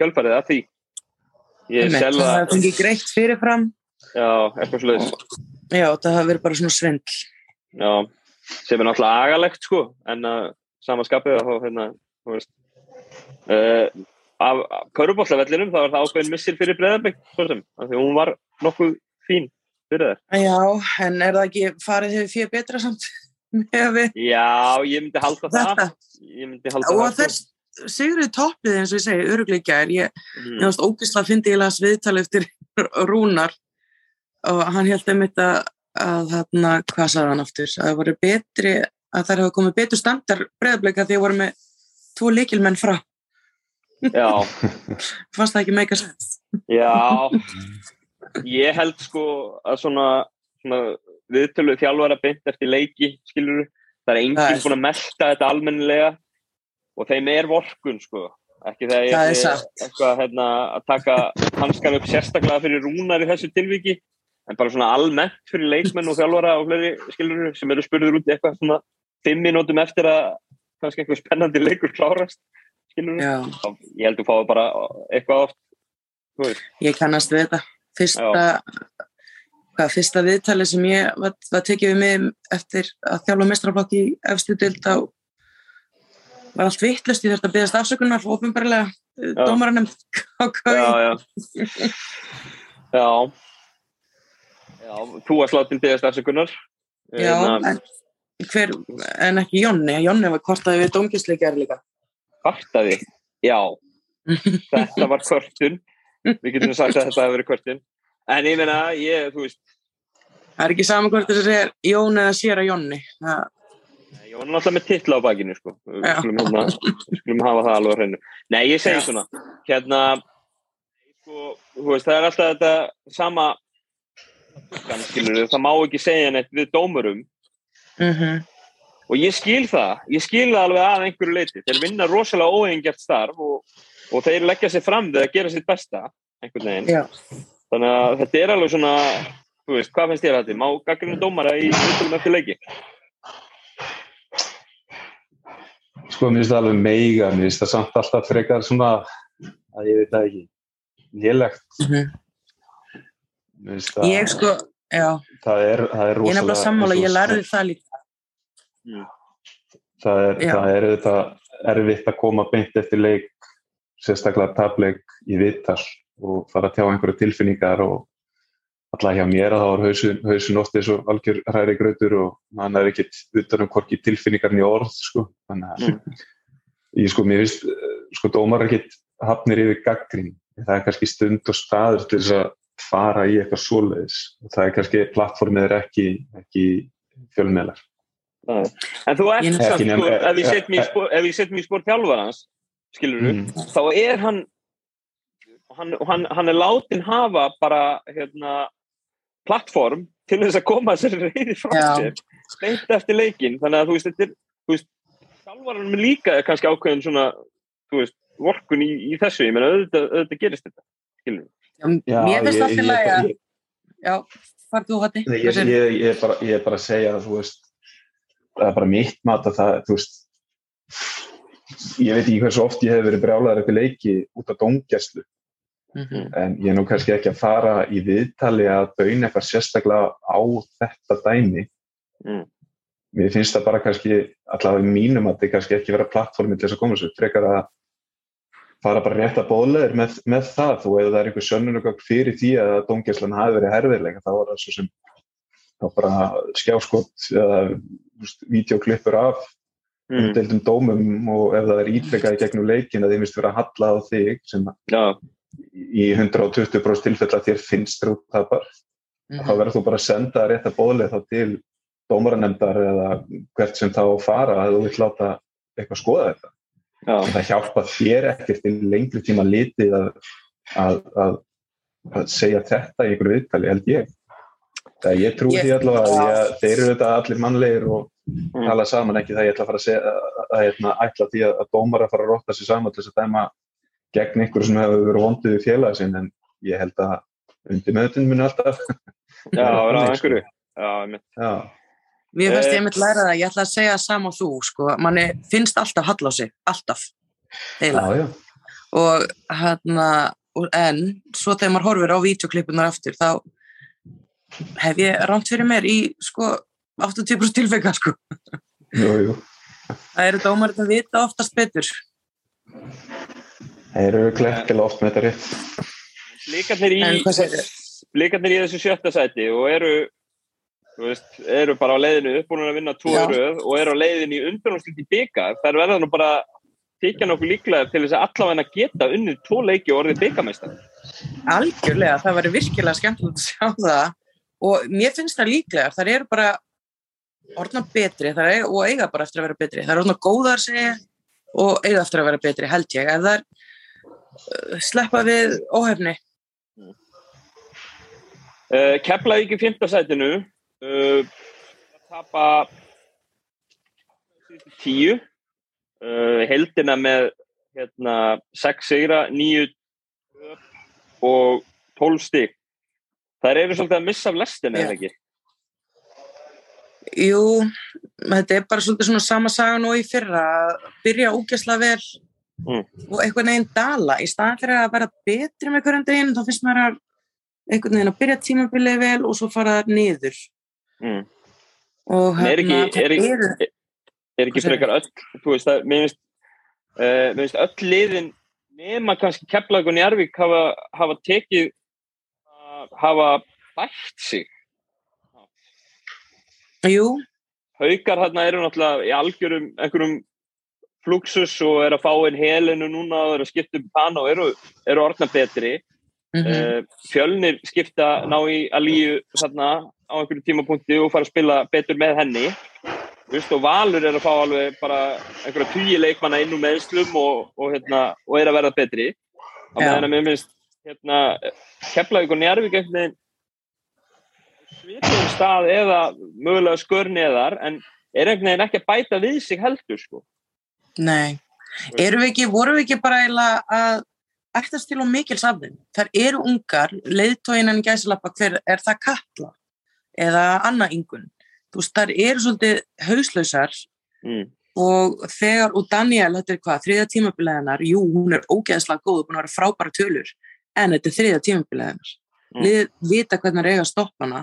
Speaker 3: kjölfarið að því ég selða
Speaker 1: Það fengið greitt fyrirfram.
Speaker 3: já, eitthvað sluðis
Speaker 1: Já, það hefði verið bara svona svindl.
Speaker 3: já, sem er náttúrulega agalegt sko, en að sama skapið að þá hérna, þú veist uh, af, körubóllavellinum þá var það ákveðin missir fyrir breðabæk svo sem, af því hún var nokkuð fín fyrir þær.
Speaker 1: Já, en er það ekki farið hefur fyrir betra samt með við
Speaker 3: Já, ég myndi halda
Speaker 1: þetta?
Speaker 3: það ég myndi halda
Speaker 1: Og
Speaker 3: það sko.
Speaker 1: þess sigruði topplið eins og ég segi, örugleikja er ég,
Speaker 3: Mm.
Speaker 1: ég að fyndi ég las viðtal eftir Rúnar og hann held einmitt að, að þarna, hvað sagði hann aftur, að það voru betri að það hefur komið betur standar breyðableika því að voru með tvo leikilmenn frá,
Speaker 3: Já,
Speaker 1: fannst það ekki meika sens
Speaker 3: já. Ég held sko að svona, svona viðtölu þjálfara beint eftir leiki skilur það er enginn búin að melta þetta almennilega og þeim er vorkun sko. Ekki þegar ég
Speaker 1: er
Speaker 3: eitthvað hérna, að taka hanskan upp sérstaklega fyrir rúnar í þessu tilviki en bara svona almennt fyrir leikmenn og þjálfara og fleiri skilur sem eru spurður út eitthvað svona fimm mínútum eftir að kannski einhver spennandi leikur klárast skilur
Speaker 1: Já,
Speaker 3: ég held að þú fáið bara eitthvað oft þú
Speaker 1: ég kannast við þetta. Fyrsta, hvað, fyrsta viðtali sem ég var, var tekið við mig eftir að þjálfa mestraflokki efstu dild á var allt vittlust, ég þurfti að byggast afsökunar ofinbarlega, dómaranum
Speaker 3: já, já. Já já, þú varst látin byggast afsökunar.
Speaker 1: Já,
Speaker 3: Hérna,
Speaker 1: en, hver, en ekki Jonni, Jonni var kvartaði við dómkistleikjar líka.
Speaker 3: kvartaði, já. Þetta var kvörtun. Við getum sagt að þetta hefur verið kvörtun. En ég meina, ég, þú veist
Speaker 1: Það er ekki saman hvort þess að segja Jón eða sér að Jonni. Það,
Speaker 3: ég var náttúrulega með titla á bakinu sko. við skulum, hérna, við skulum hafa það alveg á hreinu. Nei, ég segi
Speaker 1: Já.
Speaker 3: svona. Hérna sko, veist, það er alltaf þetta sama skilur, það má ekki segja neitt við dómurum.
Speaker 1: Mm
Speaker 3: og ég skil það, ég skil það alveg að einhverju leiti, þeir vinna rosalega óeigingert starf og, og þeir leggja sér fram við að gera sitt besta einhvern veginn,
Speaker 1: Já,
Speaker 3: þannig að þetta er alveg svona, þú veist, hvað finnst þér að þetta má gaggrinu dómara í viðtölum eftir leiki?
Speaker 2: Sko, mér finnst það alveg meiga, mér finnst það samt alltaf frekar svona, að ég veit það ekki, lélegt.
Speaker 1: Mhm.
Speaker 2: Mér það,
Speaker 1: ég sko, já,
Speaker 2: það er, það er
Speaker 1: ég er
Speaker 2: rosalega...
Speaker 1: nefnilega sammála, ég lærði það líka.
Speaker 2: Það er,
Speaker 1: Já.
Speaker 2: það er erfitt að koma beint eftir leik, sérstaklega tapleik í vittal og fara að tjá einhverju tilfinningar og alltaf hjá mér að þá er hausun, hausun oft eins og algjör hræri grötur og hann er ekkit utan um hvorki tilfinningar í orð, sko. Þannig að ég sko, mér finnst, eh, sko, dómar ekkit hafnir yfir gaggrín. Það er kannski stund og staður til þess að fara í eitthvað svoleiðis. Það er kannski, plattformið er ekki, ekki fjölmeðlar.
Speaker 3: Nei. En þú ert samt,
Speaker 2: Ekki
Speaker 3: sko, ef ég set mér í spór, ef ég set mér í spór þjálfarans, skilur
Speaker 2: Mm.
Speaker 3: þá er hann og hann, og hann, hann er látin hafa bara hérna plattform til þess að koma sér reyði frá sér beint eftir leikin, þannig að þú veist, þetta er þú veist, þjálfaranum líka er kannski ákveðin svona, þú veist vorkun í, í þessu, ég meina auðvitað, auðvitað gerist þetta, skilur
Speaker 1: Já, mér finnst
Speaker 2: ég-
Speaker 1: allt í
Speaker 2: ég-
Speaker 1: lagi að, já, far þú hætti.
Speaker 2: Ég, ég, ég, er bara, ég er bara að segja að þú veist það er bara mitt mat að það þú veist ég veit ekki hversu oft ég hef verið brjálæður eftir leiki út af dómgæslu
Speaker 1: Mhm.
Speaker 2: en ég er nú kannski ekki að fara í viðtali að bauna eitthvað sérstaklega á þetta dæmi
Speaker 3: Mm.
Speaker 2: mér finnst það bara kannski allavega í mínum að þetta kannski ekki vera plattformi til þess að koma svo frekar að fara bara rétt að bóðleðir með, með það og ef það er einhver sönnunugögg fyrir því að dómgæslan hafi verið herfiðlega þá er það svo sem þá bara skjáskott eða þú veist, vídeoklippur af
Speaker 3: mm.
Speaker 2: umdeildum dómum og ef það er ítrekkað í gegnum leikin að þið finnst vera að halla á þig sem
Speaker 3: Já,
Speaker 2: í 120% tilfell að þér finnst rúttapar
Speaker 1: Mhm.
Speaker 2: þá verður þú bara að senda rétt að bóðlega þá til dómaranemndar eða hvert sem þá fara að þú vill láta eitthvað skoða þetta.
Speaker 3: Já,
Speaker 2: það hjálpa þér ekkert í lengri tíma litið að, að, að, að segja þetta í einhverju viðtali, held ég. Það ég trú
Speaker 1: Ég-
Speaker 2: því allavega að ég, þeir eru þetta allir mannlegir og
Speaker 3: Mm.
Speaker 2: tala saman ekki það ég ætla að fara að segja að, að, að, að ætla því að, að dómar að fara að rotta sér saman til þess að dæma gegn einhverju sem hefur verið vondið í félagi sinn en ég held að undir meðutinn muni alltaf
Speaker 3: já, vera á
Speaker 2: Þannig,
Speaker 3: einhverju Já, einmitt.
Speaker 2: Já,
Speaker 1: Mér finnst
Speaker 3: Eh.
Speaker 1: ég mitt læra það, ég ætla að segja það sama og þú, sko, manni finnst alltaf hall á sig, alltaf,
Speaker 2: já,
Speaker 1: eiginlega.
Speaker 2: já.
Speaker 1: Og hérna, og- en svo þegar maður horfir á vídeoklippunar aftur, þá hef ég rámt fyrir mér í, sko, 80% tilfeika, sko.
Speaker 2: Jú, jú.
Speaker 1: Það eru dómarinn að vita oftast betur.
Speaker 2: Þeir eru klerkilega oft með þetta rétt.
Speaker 3: Blikarnir í,
Speaker 1: En hvað segir
Speaker 3: blikarnir í þessu sjötta sæti og eru, þú veist, eru bara á leiðinu uppbúin að vinna röð og eru á leiðinu í undanúrslit í byggar. Það er verða nú bara þykja nokkuð líklega til þess að allavega geta unnið tvo leiki og orðið byggamæstar.
Speaker 1: Algjörlega, það væri virkilega skemmtilegt að sjá það og mér finnst það líklega, það eru bara orðna betri er, og eiga bara eftir að vera betri. Það eru orðna góðar segja og eiga eftir að vera betri, held ég. Ef það er uh, sleppa við óhefni.
Speaker 3: Uh, Keflavík í fymta sætinu, uh, tapa tíu, uh, heldina með hérna, sex sigra, níu töp og tólf stig. Það eru svolítið að missa af lestina,
Speaker 1: Já.
Speaker 3: eða ekki?
Speaker 1: Jú, þetta er bara svolítið svona sama sagan og í fyrra að byrja ógæslega vel
Speaker 3: Mm.
Speaker 1: og einhvern veginn dala í fyrir að vera betri með hverjum deginn þá finnst maður að einhvern veginn að byrja tímabilið vel og svo fara niður
Speaker 3: Mm.
Speaker 1: og
Speaker 3: er ekki,
Speaker 1: hérna, það
Speaker 3: er ekki,
Speaker 1: eru
Speaker 3: er ekki
Speaker 1: Hvað segirðu?
Speaker 3: frekar öll, þú veist að, mér finnst, uh, mér finnst öll liðin nema kannski Keflag og Njarvík hafa, hafa tekið, uh, hafa bætt sig.
Speaker 1: jú,
Speaker 3: Haukar hérna eru náttúrulega í algjörum einhverjum fluxus og er að fá inn helinu núna og eru að skipta um pana og eru, eru orðna betri.
Speaker 1: Mm
Speaker 3: Uh, fjölnir skipta ná í Alíu þarna á einhverju tímapunkti og fara að spila betur með henni. Vist, og Valur er að fá alveg bara einhverja tugi leikmanna inn úr meðslum og, og, hérna, og er að verða betri.
Speaker 1: Já.
Speaker 3: meðan að mér finnst hérna, Keflavík og veginn svipum stað eða mögulega skör neðar en er einhvern veginn ekki að bæta við sig heldur sko.
Speaker 1: nei. Erum við ekki, vorum við ekki bara að ættast til og mikil safðin þar eru ungar, leiðtóinan gæsalappa hver er það kalla eða annað yngun þú veist, þar eru svolítið hauslausar
Speaker 3: mm.
Speaker 1: og þegar, og Daniel, þetta er hvað, þriða tímabileginar, jú, hún er ógeðslega góð að vera frábæra tölur, en þetta er þriða tímabileginar.
Speaker 3: Mm.
Speaker 1: Lið vita hvernig það er eiga að stoppa hana,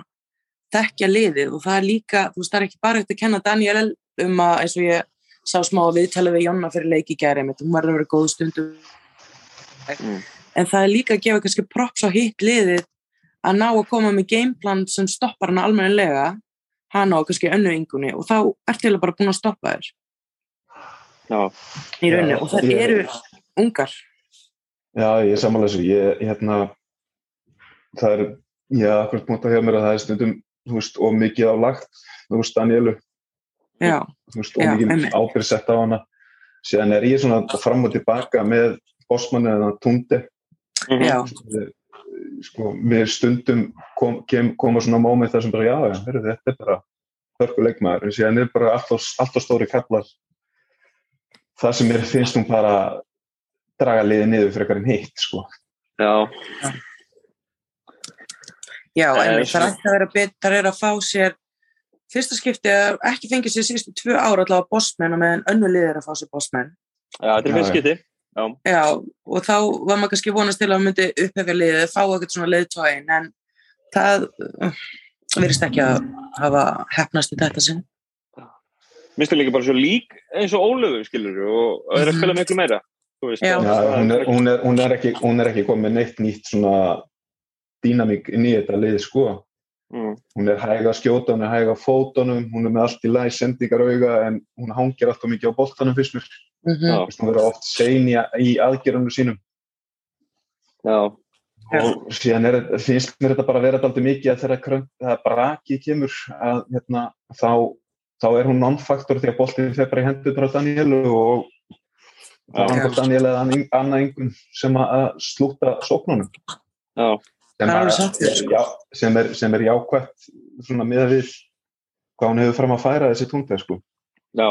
Speaker 1: þekkja liðið og það er líka, þú veist, það er ekki bara eftir að kenna Daniel um að, eins og ég sá smá viðtala við Jonna fyrir leiki gæri mitt, hún verður að vera góð stundum
Speaker 3: Mm.
Speaker 1: en það er líka að gefa kannski props á hitt liðið að ná að koma með gameplan sem stoppar hana almennilega hana og kannski önnu yngunni og þá er til að bara búin að stoppa þér
Speaker 3: Já,
Speaker 1: í rauninni
Speaker 2: Já,
Speaker 1: og það
Speaker 2: ég-
Speaker 1: eru ungar
Speaker 2: Já, ég er samanlega þessu. Ég, hérna, það er, ég haf akkurat mútið hjá mér að það er stundum, þú veist, of mikið á lagt, þú veist, Danielu,
Speaker 1: já,
Speaker 2: þú veist, of
Speaker 1: Já,
Speaker 2: mikið
Speaker 1: einmitt.
Speaker 2: ábyrgð sett á hana. Síðan er ég svona fram og tilbaka með bossmanni eða.
Speaker 3: Mhm.
Speaker 1: já,
Speaker 2: Við- Sko, mér stundum kom, kem, koma svona mómið þar sem bara, já, já, heyrðu, þetta er bara hörku leikmaður. En síðan er bara alltaf, alltaf stóri kallar. Það sem mér finnst hún bara draga liðið niður fyrir eitthvað hitt, sko.
Speaker 3: já,
Speaker 1: já en það er ekki að vera betur er að fá sér fyrsta skipti að ekki fengið sér síðustu tvö ára allavega bossmenn og meðan önnu lið er að fá sér bossmenn
Speaker 3: já, þetta er fyrst skipti. Já,
Speaker 1: já, og þá var maður kannski vonast til að hann myndi upphefja liðið, fá eitthvað svona liðtóin en það uh, verðist ekki að hafa hefnast í þetta sinn
Speaker 3: minnstu líka bara svo lík eins og Ólöfu, skilur og og er að
Speaker 1: Mhm.
Speaker 3: spila miklu meira. þú veist,
Speaker 1: Já.
Speaker 3: það-
Speaker 2: Já,
Speaker 3: það-
Speaker 2: hún er, hún, er, hún, er ekki, hún er ekki komið neitt nýtt svona dýnamík inn í þetta lið sko.
Speaker 3: Mm.
Speaker 2: Hún er hæg að skjóta, hún er hæg að fótunum, hún er með allt í læg, sendingar auga en hún hangir alltaf mikið á boltanum fyrst mér. Þú veist, Hún verður oft sein í, í aðgerðunum sínum
Speaker 3: Já,
Speaker 2: og síðan er, finnst mér þetta bara að vera alltaf mikið að þegar krönt, það braki kemur að hérna, þá, þá er hún non-faktor þegar boltin fer bara í hendur á Danielu og
Speaker 3: Já.
Speaker 2: er Daniel eða ann- annað einhvern sem að- að slúta sóknunum.
Speaker 3: já,
Speaker 2: sem,
Speaker 1: er
Speaker 2: að- já, sem, er, sem er jákvætt svona miða við hvað hún hefur fram að færa þessi túnda sko.
Speaker 3: já.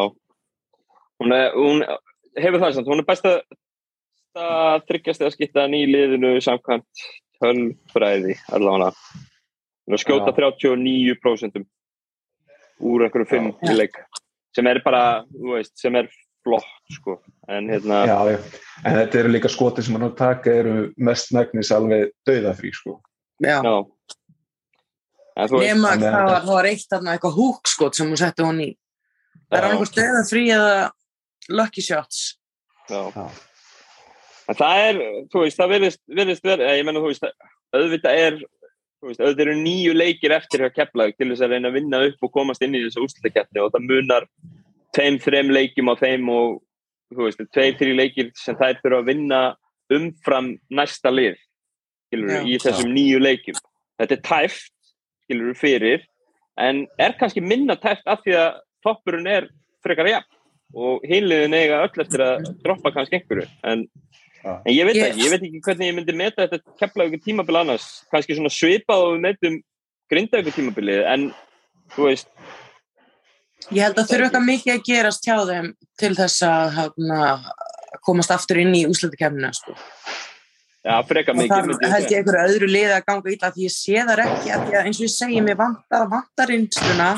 Speaker 3: Hún, er, hún hefur það samt, hún er besta að þryggjast eða skipta í liðinu samkvæmt tölfræði allavega. Hún er að skjóta
Speaker 2: Já.
Speaker 3: 39% úr einhverjum fimm í leik sem er bara, þú veist, sem er flott, sko. En hérna,
Speaker 2: já, já. en þetta eru líka skoti sem hann á taka eru mest megnis alveg dauðafrí sko.
Speaker 1: já.
Speaker 3: já.
Speaker 1: Nema
Speaker 2: en-
Speaker 1: það var, það var eitt þarna eitthvað húkskot sem hún setti hún í það er
Speaker 3: Já.
Speaker 1: annað stöða frí eða lucky shots
Speaker 3: Já.
Speaker 2: Já.
Speaker 3: En það er, þú veist, það virðist, virðist verið, ég menna, þú veist, auðvitað er, þú veist, auðvitað eru nýju leikir eftir hjá Keflavík til þess að reyna að vinna upp og komast inn í þessu úrslutakeppni og það munar tveim, þreim leikjum á þeim og, þú veist, tveir, þrjí leikir sem þær þurfa að vinna umfram næsta lið, skilur í þessum nýju leikjum. Þetta er tæft, skilur fyrir, en er kannski minna tæft af því að toppurinn er frekar jafn og hinliðin eiga öll eftir að droppa kannski einhverju, en
Speaker 2: Já.
Speaker 3: En ég veit
Speaker 1: Ég-
Speaker 3: ekki, ég veit ekki hvernig ég myndi meta þetta kepla ykkur tímabil annars, kannski svona svipað og við metum grinda ykkur tímabilið, en þú veist,
Speaker 1: ég held að þurfa eitthvað mikið að gerast hjá þeim til þess að hana, komast aftur inn í úslutakefnina sko.
Speaker 3: Já, freka
Speaker 1: og
Speaker 3: mikið.
Speaker 1: það
Speaker 3: myndi ég
Speaker 1: held ég einhverju öðru liði að ganga illa því ég sé þar ekki að því að eins og ég segi, mér vantar, vantar reynsluna,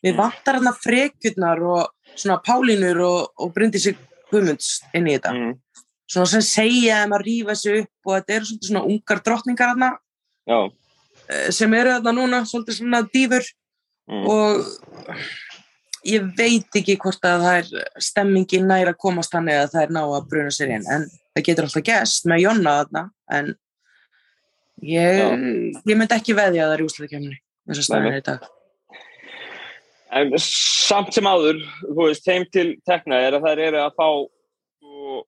Speaker 1: mér vantar hérna frekjurnar og svona Pálínur og, og Bryndísi Guðmunds inn í þetta.
Speaker 3: Mm,
Speaker 1: Svona sem segja þeim að rífa sig upp og þetta eru svolítið svona ungar drottningar
Speaker 3: já,
Speaker 1: eh, sem eru þarna núna, svolítið svona dýfur
Speaker 3: mm,
Speaker 1: og ég veit ekki hvort að það er stemmingin nær að komast hann eða það er ná að bruna sér inn en það getur alltaf gæst með Jonna þarna en ég, ég myndi ekki veðja að það í úslæðikemni eins og staðin er í dag
Speaker 3: En samt sem áður, þú veist, þeim til tekna er að þær eru að fá sko,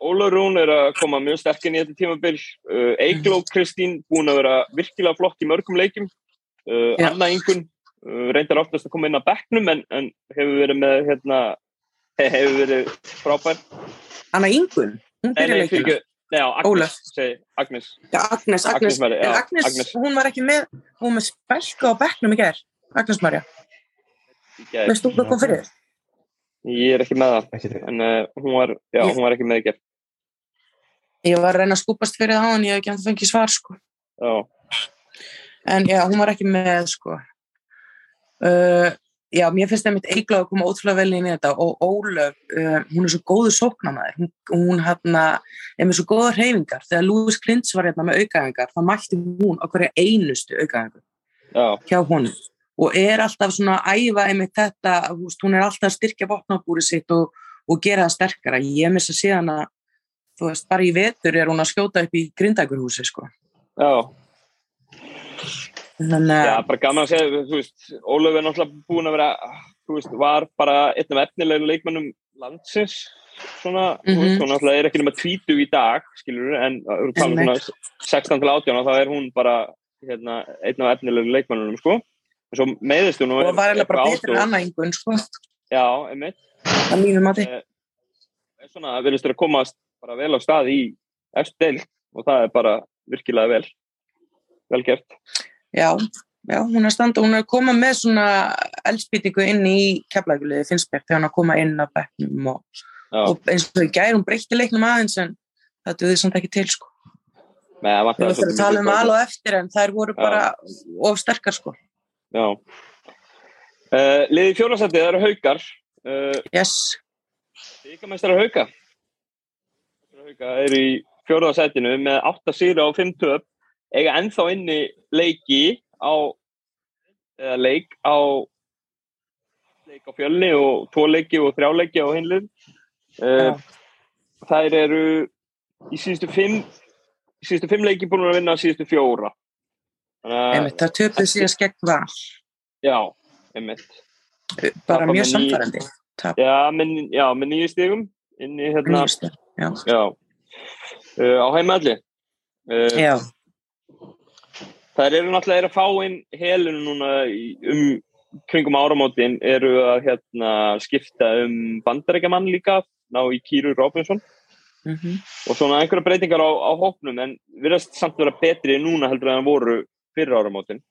Speaker 3: Ólafur Rún er að koma mjög sterk inn í þetta tímabil. Uh, Eigló Kristín búin að vera virkilega flott í mörgum leikjum. Uh. Anna Ingun uh, reyndar oftast að koma inn á bekknum en, en hefur verið með hérna, hefur verið frábær.
Speaker 1: Anna Ingun, hún byrja leikina.
Speaker 3: Nei, Agnes, segi, Agnes.
Speaker 1: Já, Agnes, Agnes,
Speaker 3: Agnes.
Speaker 1: Agnes, hún var ekki með hún var með spelka á bekknum í gær. Agnes Marja. Veist þú hvað kom fyrir?
Speaker 3: Ég er ekki með það
Speaker 2: ekki
Speaker 3: en uh, hún, var, já,
Speaker 1: Ég-
Speaker 3: hún var ekki með í gerð
Speaker 1: Ég var að reyna að skúpast fyrir það en ég hef ekki að fengið svar sko.
Speaker 3: Já,
Speaker 1: en já, hún var ekki með sko. Uh, já, mér finnst það mitt eigla að koma ótrúlega vel inn í þetta og Ólöf, uh, hún er svo góðu sóknamaður, hún, hún hérna er með svo góða hreyfingar, þegar Lewis Klintz var hérna með aukaðingar, þá mætti hún á hverja einustu aukaðingu
Speaker 3: já,
Speaker 1: hjá honum og er alltaf svona að æfa einmitt þetta, þú veist, hún er alltaf að styrkja vopnabúri sitt og, og gera það sterkara, ég missa síðan að þú veist, bara í vetur er hún að skjóta upp í grindækurhúsi sko
Speaker 3: já
Speaker 1: þannig
Speaker 3: Já,
Speaker 1: að
Speaker 3: bara gaman að segja, þú veist, Ólöf er náttúrulega búin að vera, þú veist, var bara einn af efnilegu leikmannum landsins, svona, þú
Speaker 1: Mhm.
Speaker 3: veist, hún náttúrulega er ekki nema tvítu í dag, skilur en þú tala um
Speaker 1: Einmitt.
Speaker 3: svona 16 til 18 og þá er hún bara, hérna, einn af efnilegu leikmannunum, sko. Svo meðist og
Speaker 1: og var eiginlega bara betur en
Speaker 3: ástofn.
Speaker 1: Anna Ingun sko,
Speaker 3: Já, einmitt.
Speaker 1: að mínum mati
Speaker 3: Eh, er svona, verðist þér að komast bara vel á stað í eftir deild og það er bara virkilega vel, vel gert.
Speaker 1: já, já, hún er standa, hún er að koma með svona eldspýtingu inn í keflækuliði Finnsberg þegar hún er að koma inn að bekknum og,
Speaker 3: Já,
Speaker 1: og eins og í gær hún breytti leiknum aðeins en það duði samt ekki til sko
Speaker 3: með að
Speaker 1: við
Speaker 3: vantar
Speaker 1: þurfum að tala um al og eftir en þær voru
Speaker 3: Já.
Speaker 1: bara of sterkar sko
Speaker 3: Já. Uh, liði fjórnarsætið eru haukar. Uh,
Speaker 1: yes,
Speaker 3: Víkamestrar hauka. Hauka eru í fjórnarsætinu með 8 sýra og 5 töp. Eiga ennþá inni leiki á, eða leik á leik á fjölni og tvo leiki og þrjá leiki á hinlið. Uh, þær eru í síðustu 5 í síðustu 5 leiki búin að vinna síðustu fjóra.
Speaker 1: Einmitt, það töpuð síðan skegg var
Speaker 3: já, einmitt.
Speaker 1: bara mjög samfærandi
Speaker 3: Já, já, með nýju stigum inn í hérna,
Speaker 1: nýjustu já,
Speaker 3: já, uh, á heimalli. Uh,
Speaker 1: já,
Speaker 3: þær eru náttúrulega er að fá inn helinu núna í, um kringum áramótin eru að hérna, skipta um bandarækjaman líka, ná í Kýru Robinson.
Speaker 1: Mhm.
Speaker 3: Og svona einhverja breytingar á, á hópnum en virðast samt vera betri núna heldur en það voru fyrir áramótin.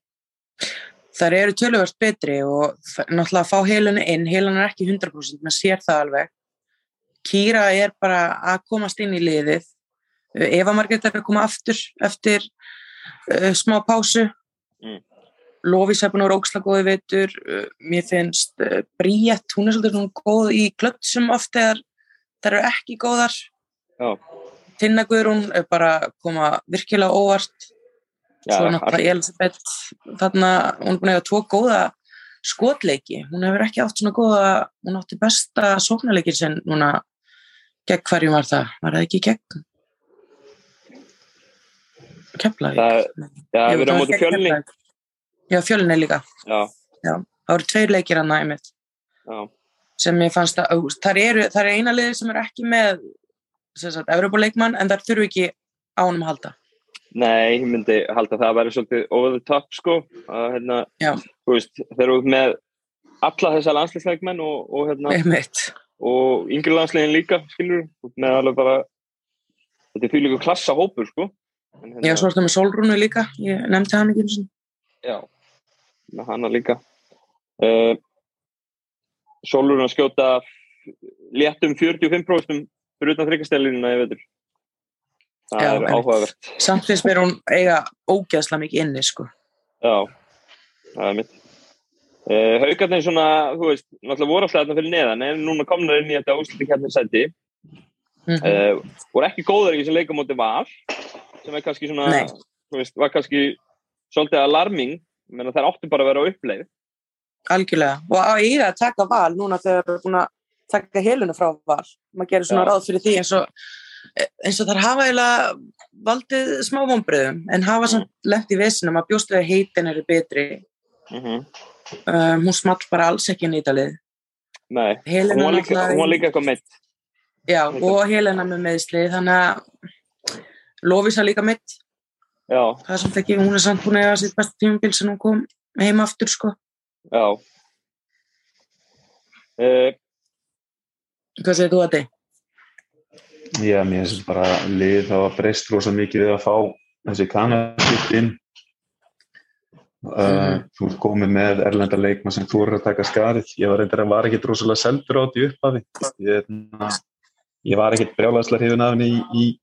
Speaker 1: þær eru töluvert betri og náttúrulega að fá heilunni inn, heilun er ekki 100% maður sér það alveg Kýra er bara að komast inn í liðið Eva Margrét er að koma aftur eftir uh, smá pásu
Speaker 3: Mm.
Speaker 1: Lofís er búin að vera óksla góði veitur uh, mér finnst uh, Bríett, hún er svolítið svona góð í klötsum oft þegar þær eru ekki góðar
Speaker 3: Já.
Speaker 1: Tinna Guðrún er bara að koma virkilega óvart svo náttúrulega Elisabeth þarna, hún er búin að eiga tvo góða skotleiki, hún hefur ekki átt svona góða, hún átti besta sóknarleikin sinn núna. Gegn hverjum var það, var það ekki gegn Keflavík?
Speaker 3: Það, já, við erum á móti fjölni.
Speaker 1: Já, fjölni líka,
Speaker 3: Já,
Speaker 1: það voru tveir leikir hann einmitt.
Speaker 3: Já,
Speaker 1: sem ég fannst að, þar eru, þar er eina liði sem er ekki með sem sagt, Evropuleikmann en þar þurfu ekki á honum að halda
Speaker 3: nei, ég myndi halda að það að vera svolítið over the top sko, að hérna, þú veist, þeir eru með alla þessa landsleisleikmenn og, og hérna, og yngri landslegin líka, skilur, með alveg bara, þetta er líka klassa hópur, sko. En, hérna,
Speaker 1: já, svo er það með Solrúnu líka ég nefndi hann ekki einu sinni.
Speaker 3: Já, með hana líka. Uh, Sólurinn að skjóta léttum 45% fyrir utan þryggastælunina, ég veitur. Það
Speaker 1: Já,
Speaker 3: er áhugavert
Speaker 1: Samt finnst mér hún eiga ógeðslega mikið inni, sko.
Speaker 3: Já, það er mitt uh, Haukarnir svona, þú veist náttúrulega voru alltaf þarna fyrir neðan en núna komnar inn í þetta úrslutikjarnir seti
Speaker 1: Mm
Speaker 3: uh, voru ekki góðar í þessum leikamóti var sem er kannski svona veist, var kannski svolítið alarming menn að þær áttu bara að vera á uppleið
Speaker 1: Algjörlega. Og á eiga að taka val núna þegar það er búin að taka helunu frá val. Maður gerir svona
Speaker 3: Já.
Speaker 1: ráð fyrir því eins og, eins og þar hafa eiginlega valdið smá vonbröðum en hafa samt lent í vesinum að bjóstu að heitin eru betri.
Speaker 3: mm -hmm.
Speaker 1: Um, hún small bara alls ekki nýtalið.
Speaker 3: Nei, hún
Speaker 1: Helena
Speaker 3: líka, hún var líka eitthvað meitt
Speaker 1: Já, og Helena með meðsli, þannig að Lofísa líka mitt.
Speaker 3: Já,
Speaker 1: Það er samt ekki, hún er samt að eiga sitt besta tímabil sem hún kom heim aftur, sko.
Speaker 3: já uh,
Speaker 1: Hvað segir þú að þið?
Speaker 2: Já, mér finnst bara lið það var breyst rosa mikið við að fá þessi kanarskipt inn. Uh,
Speaker 1: Mhm.
Speaker 2: þú ert komið með erlenda leikma sem þú eru að taka skarið. Ég var reyndar að var ekkit rosalega seldur á þetta í upphafi. Ég, na, ég var ekkit brjálæðslega hrifin af henni í, í,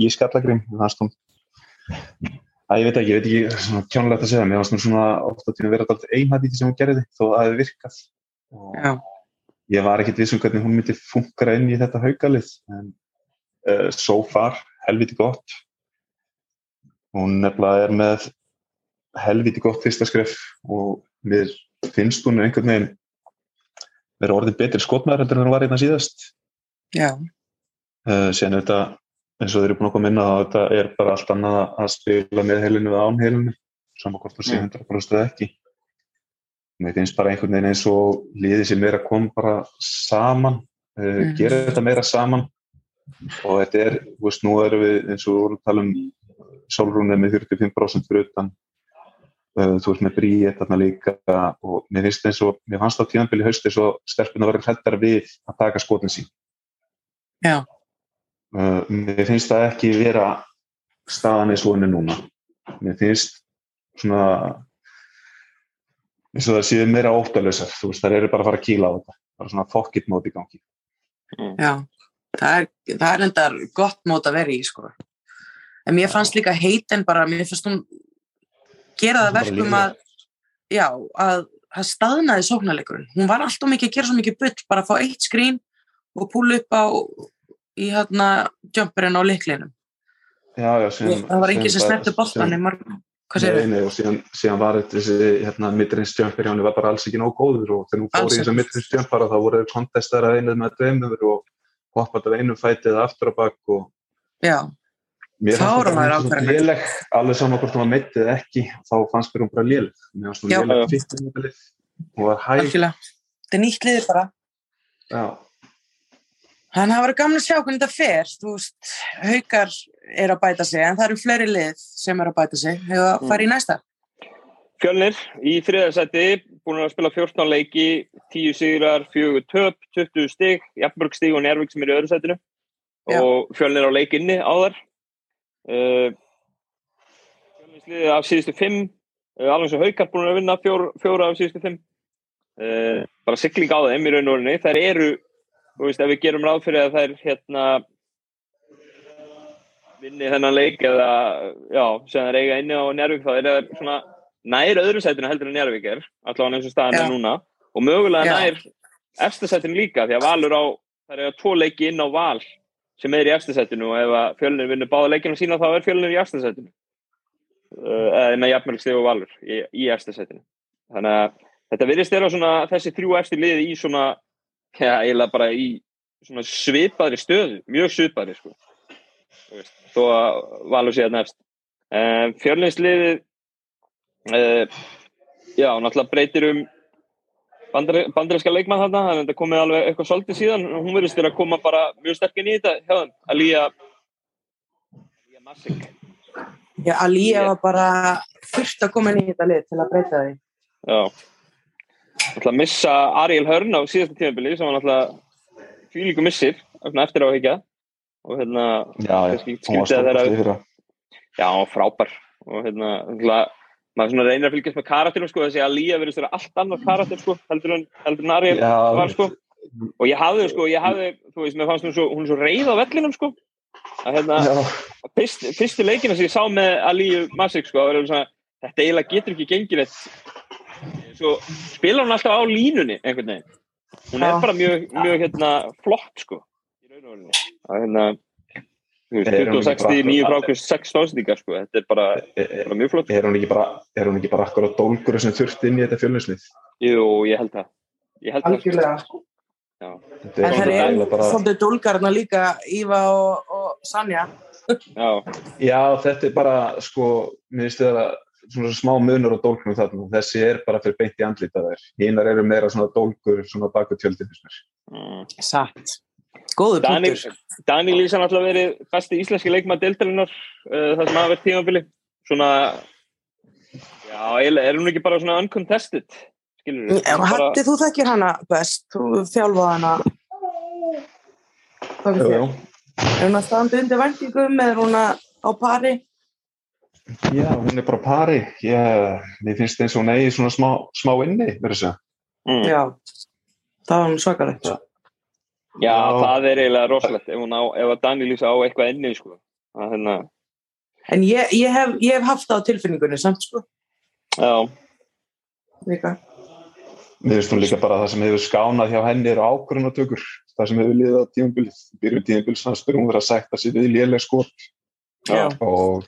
Speaker 2: í skallagrim að ég veit ekki, ég veit ekki svona kjónulegt að segja, mér fannst hún svona ofta tíma að vera alltaf einhætt í því sem hún gerði þó að það hefði virkað. Og
Speaker 1: Já,
Speaker 2: ég var ekkert vissum hvernig hún myndi funkara inn í þetta haugalið en uh, so far helviti gott. Hún nefnilega er með helviti gott fyrsta skref og mér finnst hún einhvern veginn vera orðið betri skotmaður en hún var einna síðast.
Speaker 1: Já,
Speaker 2: uh, síðan er þetta eins og þeir eru búin að koma inn á þetta er bara allt annað að spila með heilinu eða án heilinu saman hvort það sé
Speaker 3: Mm.
Speaker 2: 100% eða ekki mér finnst bara einhvern veginn eins og liðið sem er að koma bara saman uh,
Speaker 1: Mhm.
Speaker 2: gera þetta meira saman. Og þetta er, þú veist, nú erum við eins og við vorum að tala um Solrún er með 45% fyrir utan. Uh, þú veist með Bríet þarna líka og mér finnst eins og mér fannst á tíðanbili haust eins og stelpuna verið hrættar við að taka skotin sín.
Speaker 1: Já,
Speaker 2: uh, mér finnst það ekki vera staðan eins og henni núna. Mér finnst svona eins og það séu meira óttalösar þú veist, það eru bara að fara að kýla á þetta bara svona fokkit móti í gangi
Speaker 1: já. Það er, það er endar gott mót að vera í, sko. En mér fannst líka heitin bara, mér fannst hún gera það verkum að, já, að það staðnaði sóknarleikurinn. Hún var alltaf mikið að gera svo mikið bull, bara að fá eitt skrín og púla upp á, í hérna, jumperinn á liklinum.
Speaker 2: já, já, síðan,
Speaker 1: Það var enginn sem snerti boltan í margum.
Speaker 2: Nei, nei, og síðan, síðan var þetta þessi hérna, midrins jumper hjá henni var bara alls ekki nóg góður og þegar hún fór í midrins jumpara þá voru þau kontestar að einað með dveimur og hoppat af einum fæti eða aftur á bakk og
Speaker 1: Já,
Speaker 2: mér fannst hún bara
Speaker 1: ákvarðanir.
Speaker 2: léleg alveg saman hvort hún var meitt eða ekki þá fannst mér hún bara léleg. Mér fannst hún léleg fyrst hún var hæg.
Speaker 1: Þetta er nýtt liðið bara.
Speaker 2: já,
Speaker 1: Þannig að það verður gaman að sjá hvernig þetta fer. Þú veist, haukar er að bæta sig, en það eru fleiri lið sem er að bæta sig. Hefur að fara í næsta.
Speaker 3: Fjölnir í þriðarsætti búin að spila 14 leiki 10 sigrar, 4 töp 20 stig, Jafnberg stig og Nervík sem er í öðru sætinu
Speaker 1: Já.
Speaker 3: og Fjölnir á leikinni á þar uh, Fjölnir af síðustu 5 uh, alveg sem Haukar búin að vinna fjór, fjóra af síðustu 5 uh, bara sigling á þeim í raun og orðinni þær eru, þú veist, ef við gerum ráð fyrir að þær hérna vinni þennan leik eða, já, sem þær eiga inni á Nervík þá er það svona nær öðru sætinu heldur en Njárvík er allavega eins og staðan
Speaker 1: Já.
Speaker 3: er núna og mögulega
Speaker 1: Já.
Speaker 3: nær efsta sætinu líka því að Valur á það er tvo leiki inn á Val sem er í efsta sætinu og ef að fjölunir vinnur báða leikinu sína þá er fjölunir í efsta sætinu uh, eða með jafnmörgsteg og Valur í, í efsta sætinu þannig að þetta virðist vera svona þessi þrjú eftir liði í svona ja, eiginlega bara í svona svipaðri stöðu mjög svipaðri sko. Þó að Valur sé að nefst um, fjöluninsliðið uh, já, náttúrulega breytir um bandar, bandarinska leikmann þarna, þannig að þetta komið alveg eitthvað svolítið síðan, hún verðist þér að koma bara mjög sterkinn í þetta hjá þeim, Alía Alía Massik
Speaker 1: Já, Alía var bara fyrst að koma inn í þetta lið til að breyta því.
Speaker 3: já náttúrulega að missa Ariel Hörn á síðasta tímabili sem var náttúrulega fýlíku missir eftir á að higgja og hérna
Speaker 2: já, já, var það
Speaker 3: Já, frábær. Og hérna, maður reynir að fylgjast með karakterum sko, þessi að Lía svona allt annar karakter sko, heldur en, Ariel
Speaker 2: Já,
Speaker 3: var sko. Og ég hafði sko, ég hafði, þú veist, mér fannst hún svo, hún svo reið á vellinum sko. Að hérna, fyrst, fyrstu leikina sem ég sá með Aliu Masik sko, svona, þetta eiginlega getur ekki gengið eitt svo spila hún alltaf á línunni einhvern veginn. Hún er bara mjög, mjög hérna, flott sko í raun og verðinni að hérna 26 frákvist 6 stóðsendingar sko, þetta er bara, bara mjög flott.
Speaker 2: Er hún ekki bara, er hún ekki bara akkur á dólgur sem þurft inn í þetta fjölnusnið?
Speaker 3: Jú, ég held það. Ég held
Speaker 1: Algjörlega.
Speaker 3: Það Já.
Speaker 1: En það er bara... svolítið dólgarna líka Íva og, og Sanja.
Speaker 3: Já.
Speaker 2: Já, þetta er bara sko, mér finnst það að svona smá munur á dólgnum þarna. Þessi er bara fyrir beint í andlitaðar hinnar eru meira svona dólgur svona baku tjöldin
Speaker 1: mm. Satt. Góður
Speaker 3: Daniel, Daniel Lísan alltaf verið besti íslenski leikmað deltarinnar uh, það sem hafa verið tímafili svona já, er hún ekki bara svona uncontested skilur?
Speaker 1: Hætti þú þekkir hana best. Þú þjálfaði hana. Þér? Er hún að standa undir vendingum eða er hún að á pari?
Speaker 2: Já, hún er bara pari. Ég, mér finnst eins og hún eigi svona smá, smá inni að
Speaker 1: mm. Já, það var hún svakalegt.
Speaker 3: Já. Já, Já, það er eiginlega rosalegt ef, á, ef að Daniel Lísa á eitthvað enni sko. hérna...
Speaker 1: En ég, ég, hef, ég hef haft það á tilfinningunni samt sko.
Speaker 3: Já.
Speaker 1: Líka.
Speaker 2: Mér finnst hún líka bara það sem hefur skánað hjá henni eru ákvörðunatökur það sem hefur liðað á tíumbilið byrjum tíumbil samspyrum hún verið að sætta sér við lélega skot.
Speaker 1: Já.
Speaker 2: og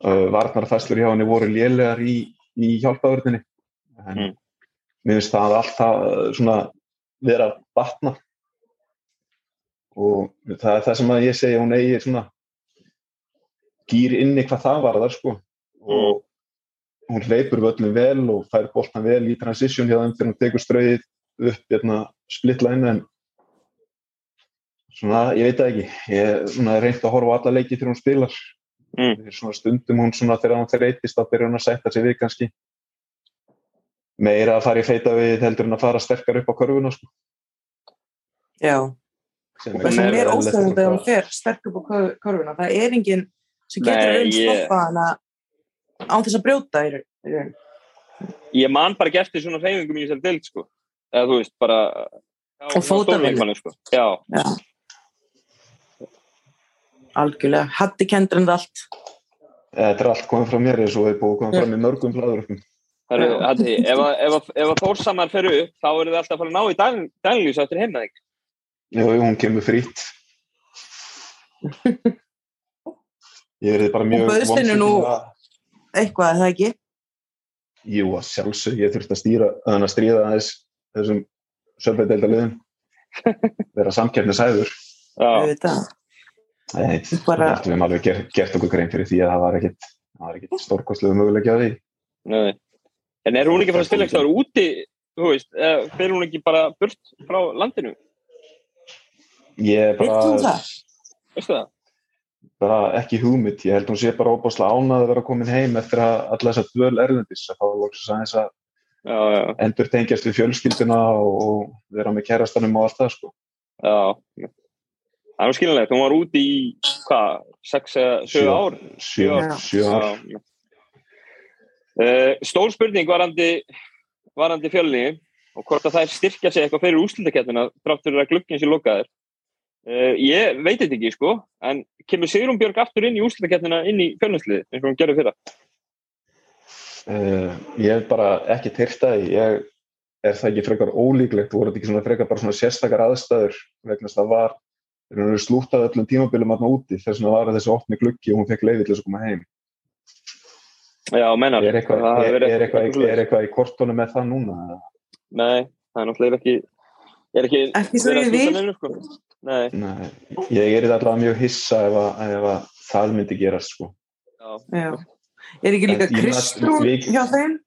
Speaker 2: varnarfæslur hjá henni voru lélegar í, í hjálpaðurninni en mm. mér finnst það alltaf svona vera batna. Og það er það sem að ég segja hún eigi svona gýr inni hvað það var þar sko. Og hún hleypur völlum vel og fær bóltan vel í transition hjá þeim þegar hún tekur strauðið upp hérna splittlæna en svona ég veit það ekki. Ég er reynd að horfa á alla leiki þegar hún spilar
Speaker 3: mm.
Speaker 2: svona stundum hún svona þegar hún þreitist þá byrjar hún að setja sig við kannski meira að fara í feita við heldur en að fara sterkar upp á korfuna sko
Speaker 1: Já og það sem er óstöðum þegar hún fer sterk upp á korfuna, það er enginn sem getur raun stoppa hana á þess að brjóta í raun
Speaker 3: Ég man bara gert því svona reyfingum í þessari dild sko eða þú veist bara
Speaker 1: og fótavinni
Speaker 3: sko. Já.
Speaker 1: Já. Algjörlega, hatti kendrand allt
Speaker 2: Þetta er allt komið frá mér eins og hefur búið komið frá mér mörgum flaður
Speaker 3: Ef að Þórsamar fer upp þá eru þið alltaf að fara að ná í daglýs eftir heimna þig
Speaker 2: Jú, hún kemur frýtt. Ég verði bara mjög...
Speaker 1: Bauðstinu nú eitthvað, er það ekki?
Speaker 2: Jú, að sjálfsög, ég þurfti að stýra, að stríða aðeins þessum sölveitdeildaliðum. Verða samkjörnisæður.
Speaker 3: Já.
Speaker 2: Nei, bara... við hefum alveg gert, gert okkur grein fyrir því að það var ekkit, ekkit stórkostlegu mögulegja að því.
Speaker 3: Nei. En er hún ekki frá eitthvað úti, þú veist, fyrir hún ekki bara burt frá landinu?
Speaker 2: Ég bara,
Speaker 3: það?
Speaker 2: bara ekki hugmynd, ég held hún sé bara óbáslega ánað að vera komin heim eftir að alla þess að dvöl erlendis að fá lóksins aðeins að
Speaker 3: já, já.
Speaker 2: endur tengjast við fjölskylduna og vera með kærastanum og allt það sko.
Speaker 3: Já, það er skiljanlegt, hún var úti í hvað, 6-7 ár?
Speaker 2: 7 ár.
Speaker 3: Uh, stór spurning varandi, varandi fjölni og hvort að það er styrkja sig eitthvað fyrir úslutakettina dráttur að glukkinn sé lokaðir Uh, ég veit þetta ekki sko en kemur Sigrun Björg aftur inn í úslutakettina inn í fjölnæsliði eins og hún gerði fyrra?
Speaker 2: Uh, Ég hef bara ekki tyrkt að ég er það ekki frekar ólíklegt voru þetta ekki svona frekar bara svona sérstakar aðstæður vegna það var slútað öllum tímabilum aðna úti þess að það var þessi opni gluggi og hún fekk leiði til þess að koma heim
Speaker 3: Já, mennar
Speaker 2: Er eitthvað, er, er eitthvað, er eitthvað í kortónu með það núna?
Speaker 3: Nei, það er náttúrulega ekki er ekki,
Speaker 1: ekki svo ég vil
Speaker 3: sko. Nei.
Speaker 2: Nei, ég er allavega mjög hissa ef að, ef að það myndi gerast sko.
Speaker 3: Já.
Speaker 1: Já. Er ekki líka Kristrún hjá þeim?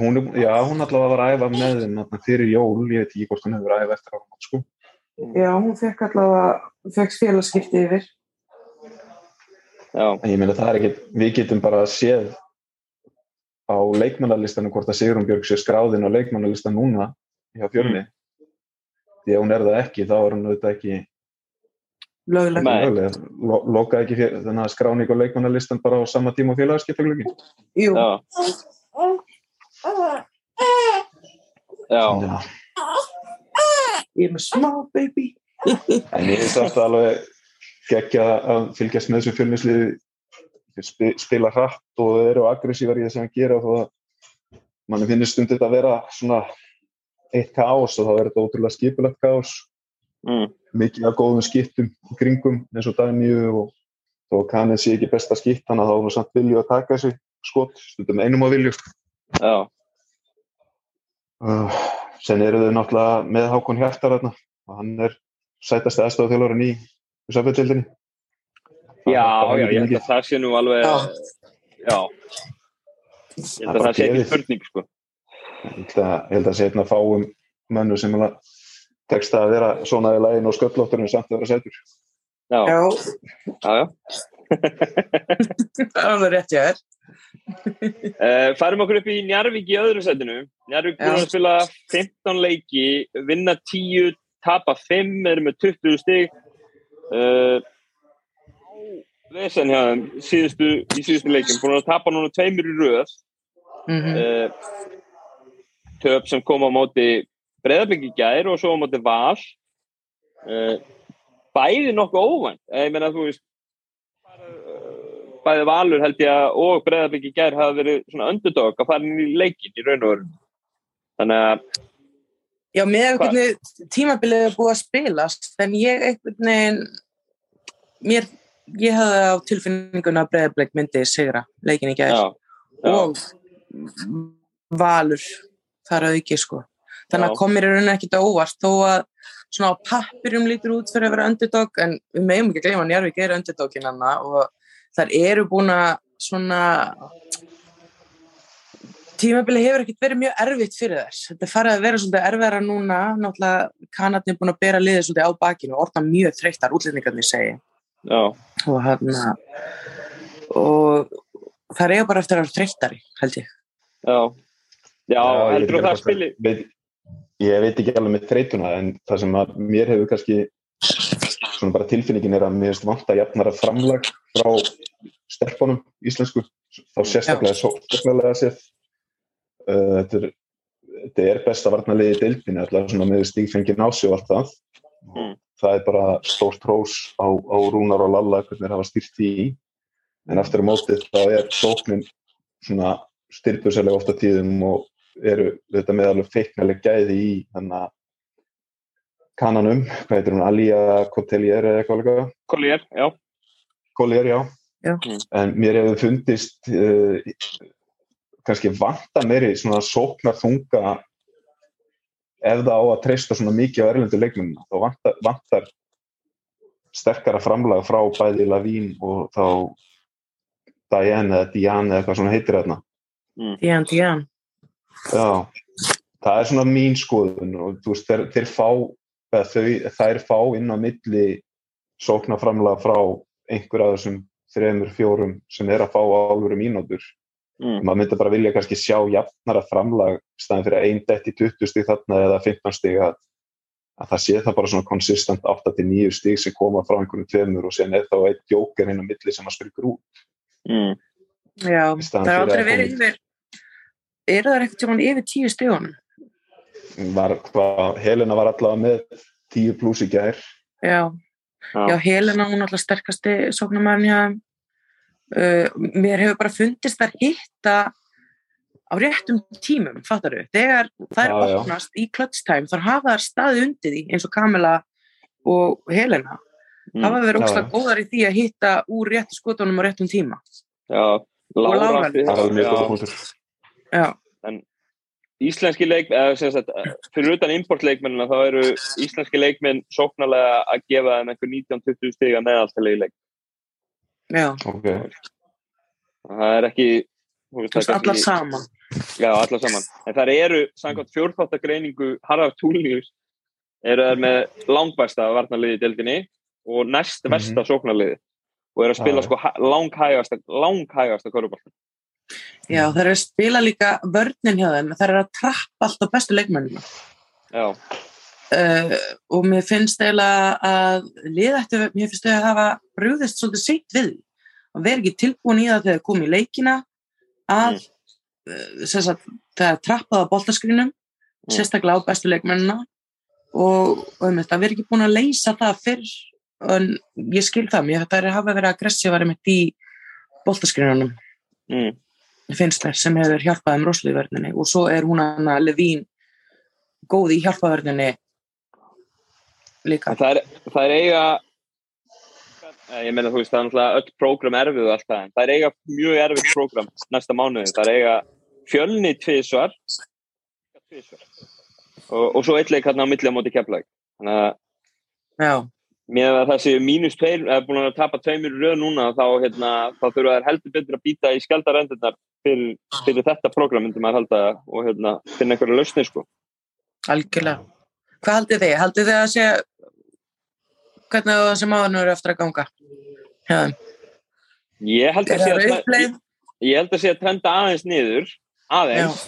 Speaker 2: Hún, já, hún allavega var að æfa með þeim fyrir jól, ég veit ekki hvort hún hefur æfa eftir árum sko.
Speaker 1: Já, hún fekk allavega fekk félagskipti yfir.
Speaker 3: Já.
Speaker 2: Ég meina það er ekki, við getum bara séð á leikmannarlistanum hvort að Sigrun Björg sé skráðin á leikmannarlistan núna hjá fjörni mm. Því að hún er það ekki þá er hún auðvitað ekki
Speaker 1: lögleg.
Speaker 2: Lo, lokaði ekki fyrir, þannig að skráning og leikmannalistan bara á sama tíma og félagskiptaglögin
Speaker 1: Jú.
Speaker 3: Já. Já.
Speaker 1: Ég er með smá baby.
Speaker 2: En ég veist alltaf alveg geggja að fylgjast með þessu fjölmiðsliði spila hratt og eru aggressívar í þess að gera og þá mann finnir stundið að vera svona eitt káos og þá er þetta ótrúlega skipulegt káos mm. mikið af góðum skiptum í kringum eins og Daníu og þó kannið sé ekki besta skipt þannig að þá er það samt vilju að taka þessi skot stundum einum á vilju
Speaker 3: Já.
Speaker 2: Uh, Sen eru þau náttúrulega með Hákon Hjartar og hann er sætast aðstofað þjálfurinn í Söfveldildinni
Speaker 3: Já, já, ég held að það sé nú alveg já, já. ég held að það sé ekki spurning sko.
Speaker 2: Ég held að það sé einn að fáum mönnu sem tekst að vera svona í lægin og sköllótturinn samt að vera sætur.
Speaker 3: Já, já, já.
Speaker 1: Það er alveg rétt, já, er.
Speaker 3: Uh, færum okkur upp í Njarvík í öðru setinu. Njarvík búin að spila 15 leiki, vinna 10, tapa 5, eru með 20 stig. Uh, Vesen hjá þeim síðustu, í síðustu leikin, búin að tapa núna tveimur í röð. Mm -hmm. uh, töp sem kom á móti Breðarbyggi gær og svo á móti Val. Bæði nokkuð óvænt. Ég meina þú veist, bæði Valur held ég að og Breðarbyggi gær hafa verið svona underdog að fara inn í leikin í raun og veru. Þannig að
Speaker 1: Já, með veginn tímabilið er búið að spilast en ég einhvern veginn mér, ég hafði á tilfinninguna að Breðarbygg myndi sigra leikin í gær
Speaker 3: já, já.
Speaker 1: og Valur þar að ekki sko. Þannig að komir í rauninni ekkit óvart þó að svona á pappirum lítur út fyrir að vera underdog en við meðum ekki að gleyma að Njarvík er underdoginn anna og þar eru búin að svona tímabili hefur ekkert verið mjög erfitt fyrir þess. Þetta farið að vera svolítið erfæra núna, náttúrulega Kanadin búin að bera liðið svolítið á bakinu og orðna mjög þreyttar útlendingarnir segi.
Speaker 3: Já.
Speaker 1: Og hérna og það er bara eftir að vera þreyttari, held ég.
Speaker 3: Já. Já, Já heldur þú það að spili?
Speaker 2: Veit, ég veit ekki alveg með þreytuna en það sem að mér hefur kannski svona bara tilfinningin er að mér finnst vant að jafnara framlag frá stelpunum íslensku. Þá sérstaklega sóknarlega sér uh, þetta, er, þetta er besta varnarliði deildinu alltaf svona með stígfengin ási og allt það.
Speaker 3: Mm.
Speaker 2: það er bara stórt hrós á, á Rúnar og Lalla hvernig það var styrt í en eftir að mótið þá er sóknin svona styrpusælega ofta tíðum og eru þetta með alveg feiknarleg gæði í þannig að kananum, hvað heitir hún, Alía Cotellier eða eitthvað alveg?
Speaker 3: Collier, já.
Speaker 2: Collier, já.
Speaker 1: já.
Speaker 2: En mér hefur fundist uh, kannski vanta meiri svona sóknar þunga ef það á að treysta svona mikið á erlendu leikmennina. Þá vantar, vantar sterkara framlag frá bæði Lavín og þá Diane eða Diane eða hvað svona heitir þarna.
Speaker 3: Mm.
Speaker 1: Diane, Diane.
Speaker 2: Já, það er svona mín skoðun og þú veist, þeir, þeir fá þau, þær fá inn á milli sóknarframlega frá einhver að þessum þremur, fjórum sem er að fá álveru mínútur
Speaker 3: mm.
Speaker 2: maður myndi bara vilja kannski sjá jafnara framlag staðin fyrir einn dett í 20 stíg þarna eða 15 stíg að, að það sé það bara svona konsistent 8-9 stíg sem koma frá einhvern tveimur og sen er þá eitt jóker inn á milli sem að spyrkur út
Speaker 3: mm.
Speaker 1: Já, það er aldrei verið yfir er það sem hann yfir 10 stígunum?
Speaker 2: Var, hvað, Helena var allavega með 10 pluss í gær
Speaker 1: Já, já, já Helena hún er alltaf sterkasti sóknarmæðin uh, mér hefur bara fundist þar hitta á réttum tímum, fattar þau þegar er
Speaker 2: Já, já.
Speaker 1: opnast í klötstæm þar hafa þær staði undir því eins og Kamila og Helena
Speaker 3: Mm.
Speaker 1: hafa verið óslag góðar í því að hitta úr réttu skotunum á réttum tíma
Speaker 3: Já,
Speaker 1: Lára.
Speaker 2: Það er mjög góða
Speaker 3: Já.
Speaker 2: punktur
Speaker 1: Já,
Speaker 3: íslenski leik, eða sem sagt, fyrir utan importleikmennina þá eru íslenski leikmenn sóknarlega að gefa þeim einhver 19-20 stiga meðaltali í leik.
Speaker 1: já,
Speaker 2: okay.
Speaker 3: Það er ekki... veist, er
Speaker 1: allar
Speaker 3: kannski-
Speaker 1: saman
Speaker 3: Já, allar saman. En það eru, samkvæmt fjórþáttagreiningu Harðar Túlnius, eru það með langbæsta varnarliði í deildinni og næst
Speaker 2: Mhm.
Speaker 3: versta sóknarliði og eru að spila sko ha- langhægasta, langhægasta korfbólta.
Speaker 1: Já, það er að spila líka vörnin hjá þeim, það er að trappa alltaf bestu leikmennina
Speaker 3: Já,
Speaker 1: uh, og mér finnst eiginlega að liðættu, mér finnst þau að hafa brúðist svolítið sitt við því. að vera ekki tilbúin í það þegar komið í leikina að mm. sem sagt, það er trappað á boltaskrínum sérstaklega á bestu leikmennina. Og, og um þetta, vera ekki búin að leysa það fyrr. En ég skil það mér þetta er að hafa verið aggressívar einmitt í boltaskrinunum.
Speaker 3: Mm.
Speaker 1: Finnst mér sem hefur hjálpað um roslíðverðinni og svo er hún hana Levín góð í hjálpaverðinni líka.
Speaker 3: Það er, það er eiga eh, ég meina þú veist það er náttúrulega öll prógram erfið og allt það það er eiga mjög erfið prógram næsta mánuði, það er eiga fjölni tvísvar og, og svo eitthvað hérna á milli á móti keflag þannig að með að þessi mínus tveir er búin að tapa tveimur röð núna þá, hérna, þá þurfa þær heldur betur að býta í skjaldarendunar fyrir, fyrir þetta prógram myndi maður halda og hérna, finna einhverja lausni sko.
Speaker 1: algjörlega hvað haldið þið? haldið þið að sé hvernig það sem áðurinn eru eftir að ganga já,
Speaker 3: ég held að
Speaker 1: það
Speaker 3: að,
Speaker 1: uppleið?
Speaker 3: ég, ég held að sé að trenda aðeins niður aðeins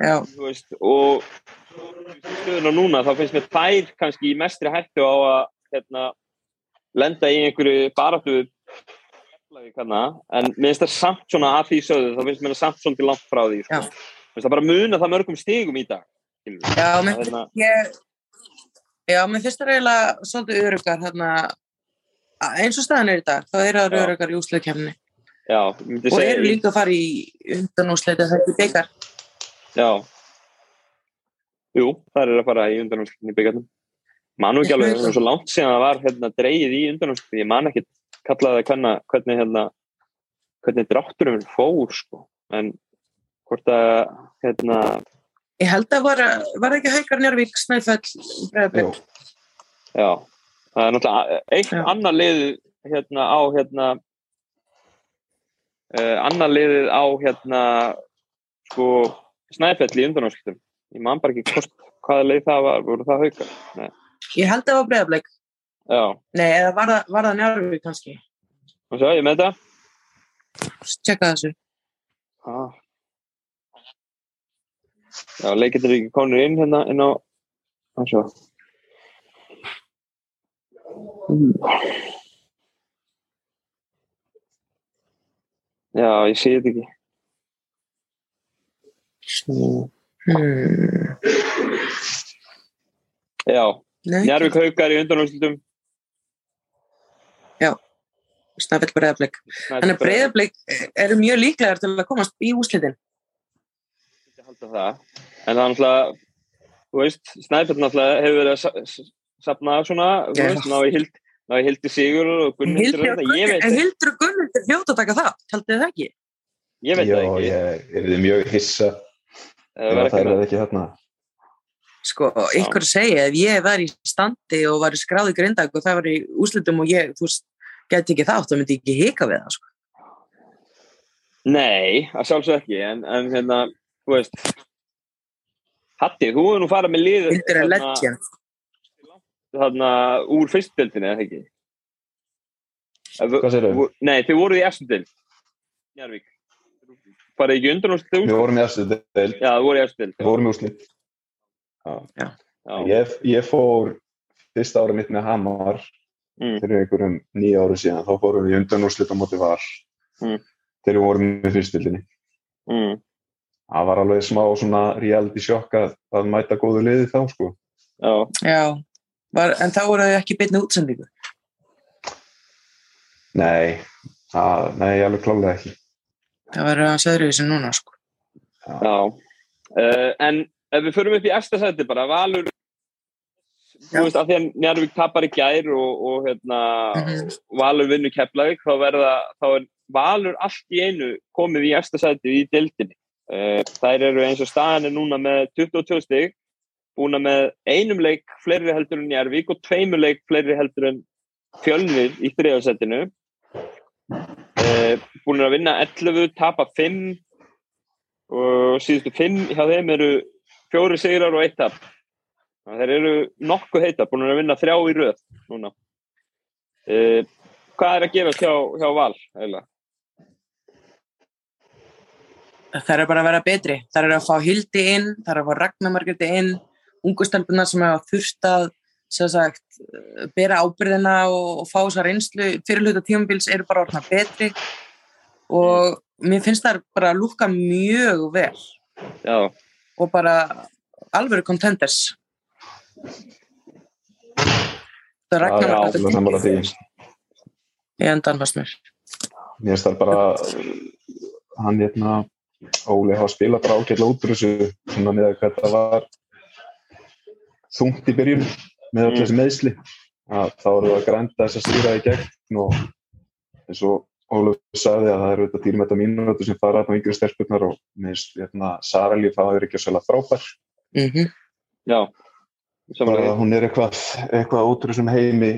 Speaker 1: já,
Speaker 3: þú veist, og stöðuna núna þá finnst mér þær kannski í mestri hættu á að hérna, lenda í einhverju hérna, en mér finnst það samt svona að því sögðu, þá finnst mér það samt svona til langt frá því sko. Finnst það bara muna það mörgum stigum í dag skilurðu.
Speaker 1: já, mér,
Speaker 3: Hérna,
Speaker 1: finnst það eiginlega svolítið örugar hérna, eins og staðan er í dag þá eru það
Speaker 3: Já.
Speaker 1: örugar í
Speaker 3: myndi
Speaker 1: og eru líka að fara í undanúsleita þetta byggar
Speaker 3: já jú, það er að fara í undanúrslutin í byggjarnum manu ekki alveg, það er svo langt síðan það var hérna, dreigið í undanúrslutin, ég man ekki kallaði að kanna hvernig hérna, hvernig drátturum fór sko. en hvort að hérna,
Speaker 1: Ég held að var, var ekki haukar Njárvík, Snæfell, Breiðablik.
Speaker 3: já það er náttúrulega eitt
Speaker 1: Já.
Speaker 3: annar lið hérna á hérna uh, annar liðið á hérna sko Snæfell í undanúrslutum ég man bara ekki hvort, hvaða leið það var voru það haukar? Nei.
Speaker 1: Ég held að það var Breiðablik.
Speaker 3: Já,
Speaker 1: Nei, eða var það, var það Njárvík kannski?
Speaker 3: og svo ég með þetta
Speaker 1: Tjekka þessu.
Speaker 3: ah. Já, leikindir ekki konur inn hérna inn á Svo. Já, ég sé þetta ekki
Speaker 1: Hmm.
Speaker 3: Já,
Speaker 1: Nei,
Speaker 3: Njarvík haukar í undanúrslutum
Speaker 1: Snæfell Breiðablik. Þannig að Breiðablik eru mjög líklegar til að komast í úslitin.
Speaker 3: Ég halda það. En það er náttúrulega, þú veist, Snæfell náttúrulega hefur verið að sa- s- safna svona,
Speaker 1: Já.
Speaker 3: ná í hild, ná í hildi sigur og Gunnhildur. Ég
Speaker 1: Hildur og Gunnhildur hljóta að taka það, haldið það ekki?
Speaker 3: ég veit
Speaker 2: Já,
Speaker 3: það ekki.
Speaker 2: ég er mjög hissa
Speaker 3: Það
Speaker 2: er ekki þarna.
Speaker 1: Sko, ykkur segja, ef ég var í standi og var skráði grindag og það var í úslitum og ég, þú veist, geti ekki þátt, þá myndi ég ekki hika við það, sko.
Speaker 3: Nei, að sjálfsög ekki, en, en hérna, þú veist, Hatti, þú hefur nú farið með lið
Speaker 1: er legend.
Speaker 3: þarna úr fyrstdeldinni, eða ekki?
Speaker 2: Hvað segirðu?
Speaker 3: Vo- Nei, þið voruð í efstudeld, Njarvík. Farið ekki undan úr
Speaker 2: Við vorum í eftir del,
Speaker 3: Já, það voru í efstudeld.
Speaker 2: við vorum í úslit.
Speaker 3: Já.
Speaker 2: Ég, ég fór fyrsta ára mitt með Hamar
Speaker 3: Mm.
Speaker 2: fyrir einhverjum nýja áru síðan. Þá fórum við í undan úrslit á móti var
Speaker 3: Mm.
Speaker 2: þegar við vorum í fyrstildinni.
Speaker 3: Mm.
Speaker 2: Það var alveg smá svona reality sjokk að, að mæta góðu liði þá sko.
Speaker 3: Já,
Speaker 1: Já, var, en þá voru þau ekki byrni útsendingu.
Speaker 2: Nei, það, nei, alveg klálega ekki.
Speaker 1: Það var að söðru þessu núna, sko.
Speaker 3: já. Uh, en ef við förum upp í efsta sæti bara, Valur, þú veist, að því að Njarvík tapar í gær og, og hérna,
Speaker 1: Mhm.
Speaker 3: Valur vinnur Keflavík, þá verða, þá er Valur allt í einu komið í efsta sætið í deildinni. Uh, þær eru eins og staðan er núna með 22 stig, búina með einum leik fleiri heldur en Njarvík og tveimur leik fleiri heldur en fjölnir í þriðarsætinu. Uh, búin að vinna 11, tapa 5 og síðustu 5 hjá þeim eru fjóri sigrar og eitt tap. Þeir eru nokkuð heita, búin að vinna þrjá í röð núna. Uh, hvað er að gerast hjá, hjá Val? Eiginlega?
Speaker 1: Það er bara að vera betri. Það er að fá Hildi inn, það er að fá Ragnarmargreti inn, ungustelpuna sem hafa þurft að sagt, eh, bera ábyrðina og, og fá þessa reynslu fyrirluta tímabils eru bara orðna betri og mér finnst það bara að lúka mjög vel
Speaker 3: Já,
Speaker 1: og bara alvöru contenders Það er
Speaker 2: sammála því.
Speaker 1: í endan fast mér.
Speaker 2: Mér finnst það bara, hann hérna, Óli hafa spilað bara ágætlega út úr þessu, svona með hvað það var þungt í byrjun með
Speaker 3: Mm.
Speaker 2: þessi meðsli. Að þá eru það að grænda þess að stýra í gegn og eins og Óluf sagði að það eru þetta dýrmæta mínútur sem fara á yngri stelpurnar og minnst hérna, Sara Líf það er ekki að svolga frábær.
Speaker 1: Mm
Speaker 3: Já,
Speaker 2: Bara
Speaker 3: því.
Speaker 2: hún er eitthvað, eitthvað úr þessum heimi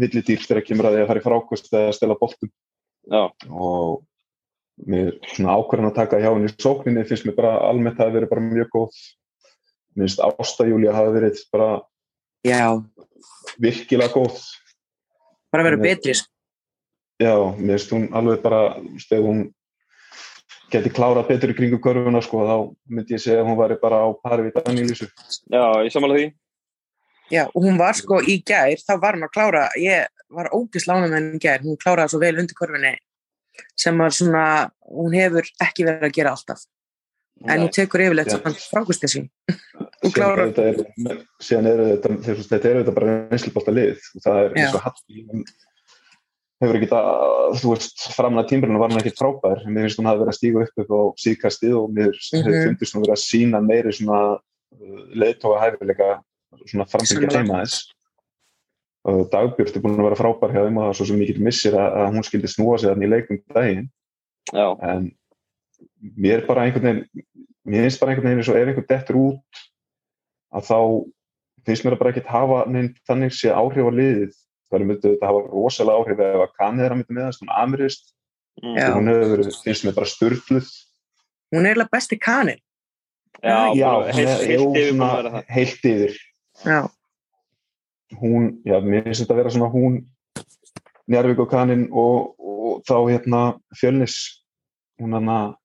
Speaker 2: villidýr þegar kemur að því að fara í frákost eða að stela boltum.
Speaker 3: Já,
Speaker 2: og mér svona ákvarðan að taka hjá henni í sókninni finnst mér bara almennt að það verið bara mjög góð mér finnst Ásta Júlía hafa verið bara
Speaker 1: Já,
Speaker 2: virkilega góð
Speaker 1: bara verið betri. sko.
Speaker 2: Já, mér finnst hún alveg bara þegar hún geti klárað betur í kringu körfuna sko, þá myndi ég segja að hún væri bara á pari við Danílísu
Speaker 3: já, ég samanlega því.
Speaker 1: Já, og hún var sko í gær, þá var hún að klára, ég var ógislána með henni í gær, hún kláraði svo vel undir korfinni sem var svona, hún hefur ekki verið að gera alltaf. En hún tekur yfirleitt
Speaker 2: Já.
Speaker 1: svona frákusti sín. Hún klárar,
Speaker 2: þetta er, síðan eru þetta þetta eru þetta bara reynslubólta lið og það er eins og Hatti hún hefur ekki það, þú veist framlega tímbrunum var hann ekki frábær en mér finnst hún hafi verið að stíga upp upp á síðkastið og mér
Speaker 1: Mhm.
Speaker 2: hefur fundist hún verið að sína meiri svona leiðtóa hæfileika svona framfylgja heima þess og Dagbjörn er búin að vera frábær hjá þeim og það er svo mikill missir að, að hún skildi snúa sig þannig í leikum daginn.
Speaker 3: Já,
Speaker 2: en mér bara einhvern veginn mér finnst bara einhvern veginn eins og ef einhvern dettur út að þá finnst mér að bara ekkert hafa neinn þannig sé áhrif á liðið það myndið þetta hafa rosalega áhrif ef að kannið er að mynda með þess, hún amirist
Speaker 3: mm.
Speaker 1: Já.
Speaker 2: hún hefur verið, finnst mér bara störtluð
Speaker 1: hún er eiginlega besti kaninn.
Speaker 3: já,
Speaker 2: já,
Speaker 3: heilt yfir það.
Speaker 2: heilt yfir
Speaker 1: Já,
Speaker 2: hún, já, mér finnst þetta að vera svona hún Njarvík og Kanin og, og þá hérna Fjölnis hún hann að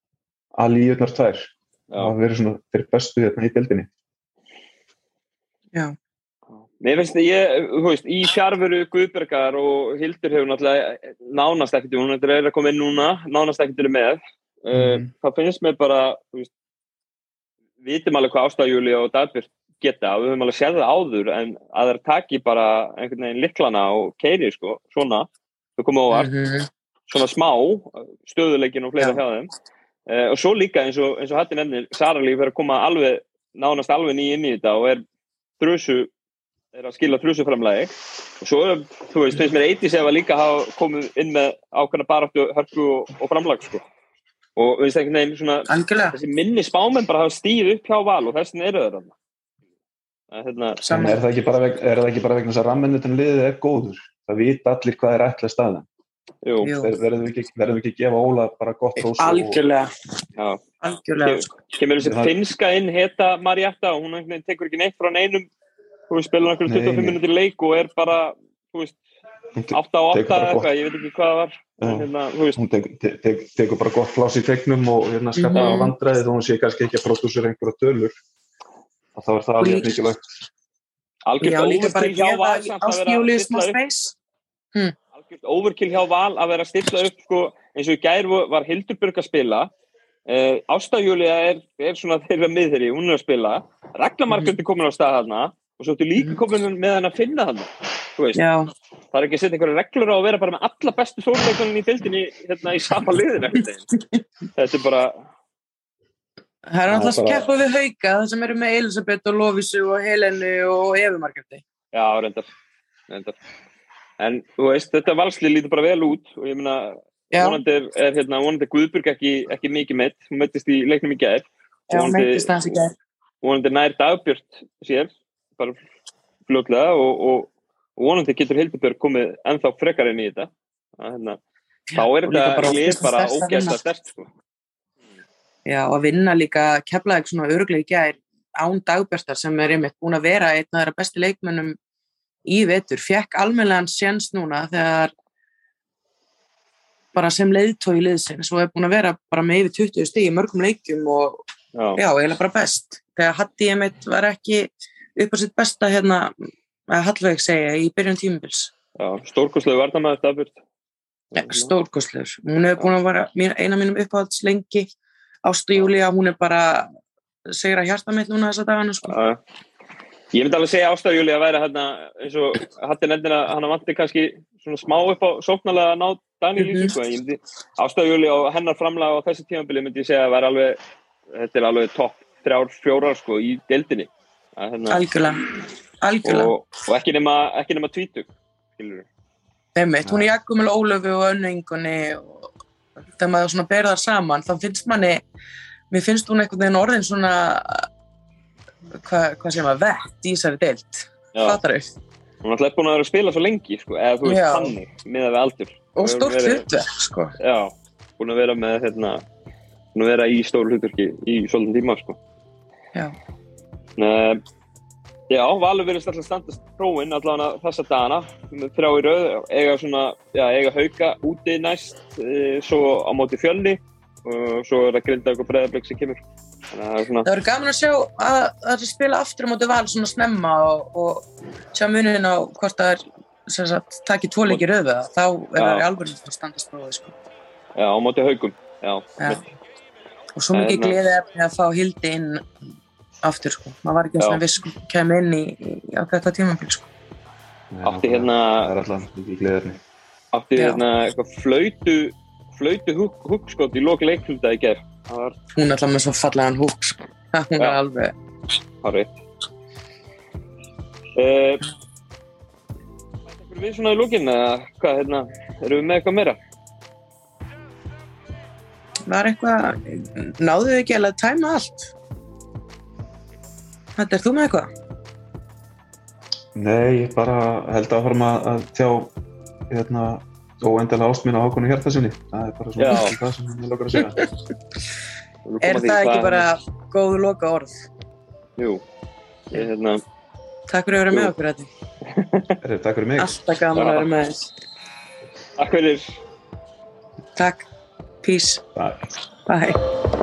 Speaker 2: Alíunar tvær
Speaker 3: Já.
Speaker 2: það verið svona þeir bestu hérna í deildinni
Speaker 1: já,
Speaker 3: Finnst það, ég, þú veist, í fjárveru Guðbergar og Hildur hefur náttúrulega nánast ekkert, hún er að koma inn núna, nánast ekkert með.
Speaker 2: Mhm.
Speaker 3: það finnst mér bara, veist, við vitum alveg hvað Ástæðjúli og Dagbjörn geta, við höfum alveg séð það áður, en að þeir taki bara einhvern veginn liklana og keiri, sko, svona, þau koma óvart,
Speaker 1: Mhm.
Speaker 3: svona smá, stöðuleikin og fleira
Speaker 1: Já.
Speaker 3: hjá þeim. Uh, og svo líka eins og, eins og Hatti nefnir, Sara líf er að koma alveg, nánast alveg ný inn í þetta og er þrjusu er að skila þrjusuframlægi og svo, þú veist, finnst mér eitthvað sem að líka hafa komið inn með ákveðna baráttu, hörku og, og framlag, sko. Og, veist, einhvern veginn svona,
Speaker 1: algjörlega,
Speaker 3: þessi minni spámenn bara hafa stíð upp hjá val og þessin eru þeir þarna. Það er Hérna,
Speaker 2: er það ekki bara, veg, er það ekki bara vegna þess að ramminutin liðið er góður? Það vita allir hvað er ætla staðan. verðum við ekki, verðum við ekki að gefa Óla bara gott og-
Speaker 1: Algjörlega,
Speaker 3: já.
Speaker 1: algjörlega, sko.
Speaker 3: Kemur þessi finska inn, heta Marietta og hún tekur ekki neitt frá neinum, þú veist, spilur
Speaker 2: Nei,
Speaker 3: 25
Speaker 2: nei.
Speaker 3: minnir leik og er bara, þú veist,
Speaker 2: Hún te-
Speaker 3: 8 á 8
Speaker 2: tekur bara
Speaker 3: eða eitthvað, ég veit ekki hvað það var. En, hérna, þú veist,
Speaker 2: hún tek, te, te, tekur bara gott pláss í tegnum og hérna skapa
Speaker 1: Mhm.
Speaker 2: mm. vandræði þó hún sé kannski ekki að pródúsera einhverja tölur og þá er það alveg mikilvægt
Speaker 1: bara
Speaker 3: overkill hjá Val
Speaker 1: space.
Speaker 3: algjört overkill hjá Val að vera að stilla upp sko, eins og í gær var Hildurburg að spila uh, Ástæðjúlia er, er svona þeirra miðri, hún er að spila Ragnar Margrét er komin á stað þarna og svo ertu líka
Speaker 1: Mhm.
Speaker 3: komin með hann að finna
Speaker 1: Já,
Speaker 3: það er ekki að setja einhverja reglur á að vera bara með alla bestu sólleikunum í dildinni hérna í sama liðin þetta er bara
Speaker 1: það er alltaf keppa við hauka, það sem eru með Elisabeth og Lovísu og Helenu og Efu Margretti.
Speaker 3: Já, reyndar, reyndar. En þú veist, þetta valsli lítur bara vel út og ég
Speaker 1: Já,
Speaker 3: vonandi er, er hérna, vonandi Guðburg ekki, ekki mikið meitt, hún meittist í leiknum í gær.
Speaker 1: já, meittist hans í gerð.
Speaker 3: Vonandi nær dagbjört sér, bara fljótlega og, og, og vonandi getur Hildibjörg komið ennþá frekar inn í þetta. Að, hérna, þá er þetta
Speaker 1: fyrsta
Speaker 3: bara ógæst að stert, sko.
Speaker 1: Já, og að vinna líka keflaðið svona öruglega í gær án dagbjörnstar sem er einmitt búin að vera einn af þeirra besti leikmönnum í vetur. Fjekk almennilegan séns núna þegar bara sem leiðtói liðsins og er búin að vera bara með yfir 20 stíð í mörgum leikjum og
Speaker 3: Já,
Speaker 1: já, eiginlega bara best. Þegar Hatti einmitt var ekki upp á sitt besta hérna, að Hallveig segja, í byrjun tímubils.
Speaker 3: já stórkoslegu varnamæður dagbjört.
Speaker 1: Ja, stórkostlegur. Hún hefur búin að vera mín- eina mínum uppáhalds lengi. Ástu Júlía, hún er bara segra hjarta mitt núna þessa dagana sko.
Speaker 3: Ég myndi alveg segja Ástæður Júli að væri hérna eins og hattin endur að hann vanti kannski svona smá upp á sóknarlega að ná Daniel
Speaker 1: Mhm.
Speaker 3: Lýsing sko. Ég myndi Ástæður Júli og hennar framlega á þessi tímabili myndi ég segja að væri alveg þetta er alveg topp þrjár, fjórar sko í deildinni. Hérna,
Speaker 1: algjörlega, algjörlega.
Speaker 3: og, og ekki nema, ekki nema tvítug.
Speaker 1: Einmitt, hún er jakkum með Ólöfu og önningunni og þegar maður svona ber það saman þá finnst manni, mér finnst hún einhvern veginn orðin svona hvað hva sem að vett í þessari deild
Speaker 3: Já.
Speaker 1: fattar þau,
Speaker 3: Hún er alltaf búin að vera að spila svo lengi sko, eða þú veist
Speaker 1: Já.
Speaker 3: þannig, miðað við aldur.
Speaker 1: og stórt hlutverk sko.
Speaker 3: Já, búin að vera með hérna, búin að vera í stóru hlutverki í svolítið tíma sko.
Speaker 1: Já.
Speaker 3: Nei, já, Valur verðist alltaf standast prófin allavega þessa dagana. Með þrjá í rauð, eiga svona já, eiga hauka úti næst e, svo á móti fjölni og svo er það grinda eitthvað breðarblik sem kemur. Er svona,
Speaker 1: það verður gaman að sjá að það er spila aftur á móti val svona snemma og, og sjá munin á hvort það er sem sagt, takið tvo leikir röðu þá er það í alveg að standast prófið sko.
Speaker 3: já, á móti haukum já,
Speaker 1: Já. og svo mikið
Speaker 3: En-
Speaker 1: gleði efni að fá Hildi inn aftur sko. maður var ekki
Speaker 3: Já.
Speaker 1: svona viss sko, kemur inn í, í á þetta tímabil sko.
Speaker 3: átti hérna
Speaker 2: Það er
Speaker 1: Já.
Speaker 3: hérna eitthvað flautu flautu húk, húkskot í lok leikflunda í gerð það var
Speaker 1: hún er alltaf með svo fallegan húk sko. hún er alveg
Speaker 3: Hárið. Uh, við svona í lókin eða hvað, hérna, erum við með eitthvað meira?
Speaker 1: var eitthvað náðu þið ekki alveg að tæma allt þetta er þú með eitthvað?
Speaker 2: Nei, ég bara held að horfum að, að tjá hérna, óendalega ást mín á Hákonu Hjartarsinni. Það er bara svona það sem ég lókar að segja.
Speaker 1: Er það ekki bara góðu loka orð
Speaker 3: Jú, ég, hérna,
Speaker 1: takk fyrir að vera með okkur
Speaker 2: Herri, takk fyrir mig.
Speaker 1: alltaf gaman að vera með þess
Speaker 3: takk fyrir.
Speaker 1: Takk, peace,
Speaker 2: Bye.
Speaker 1: bye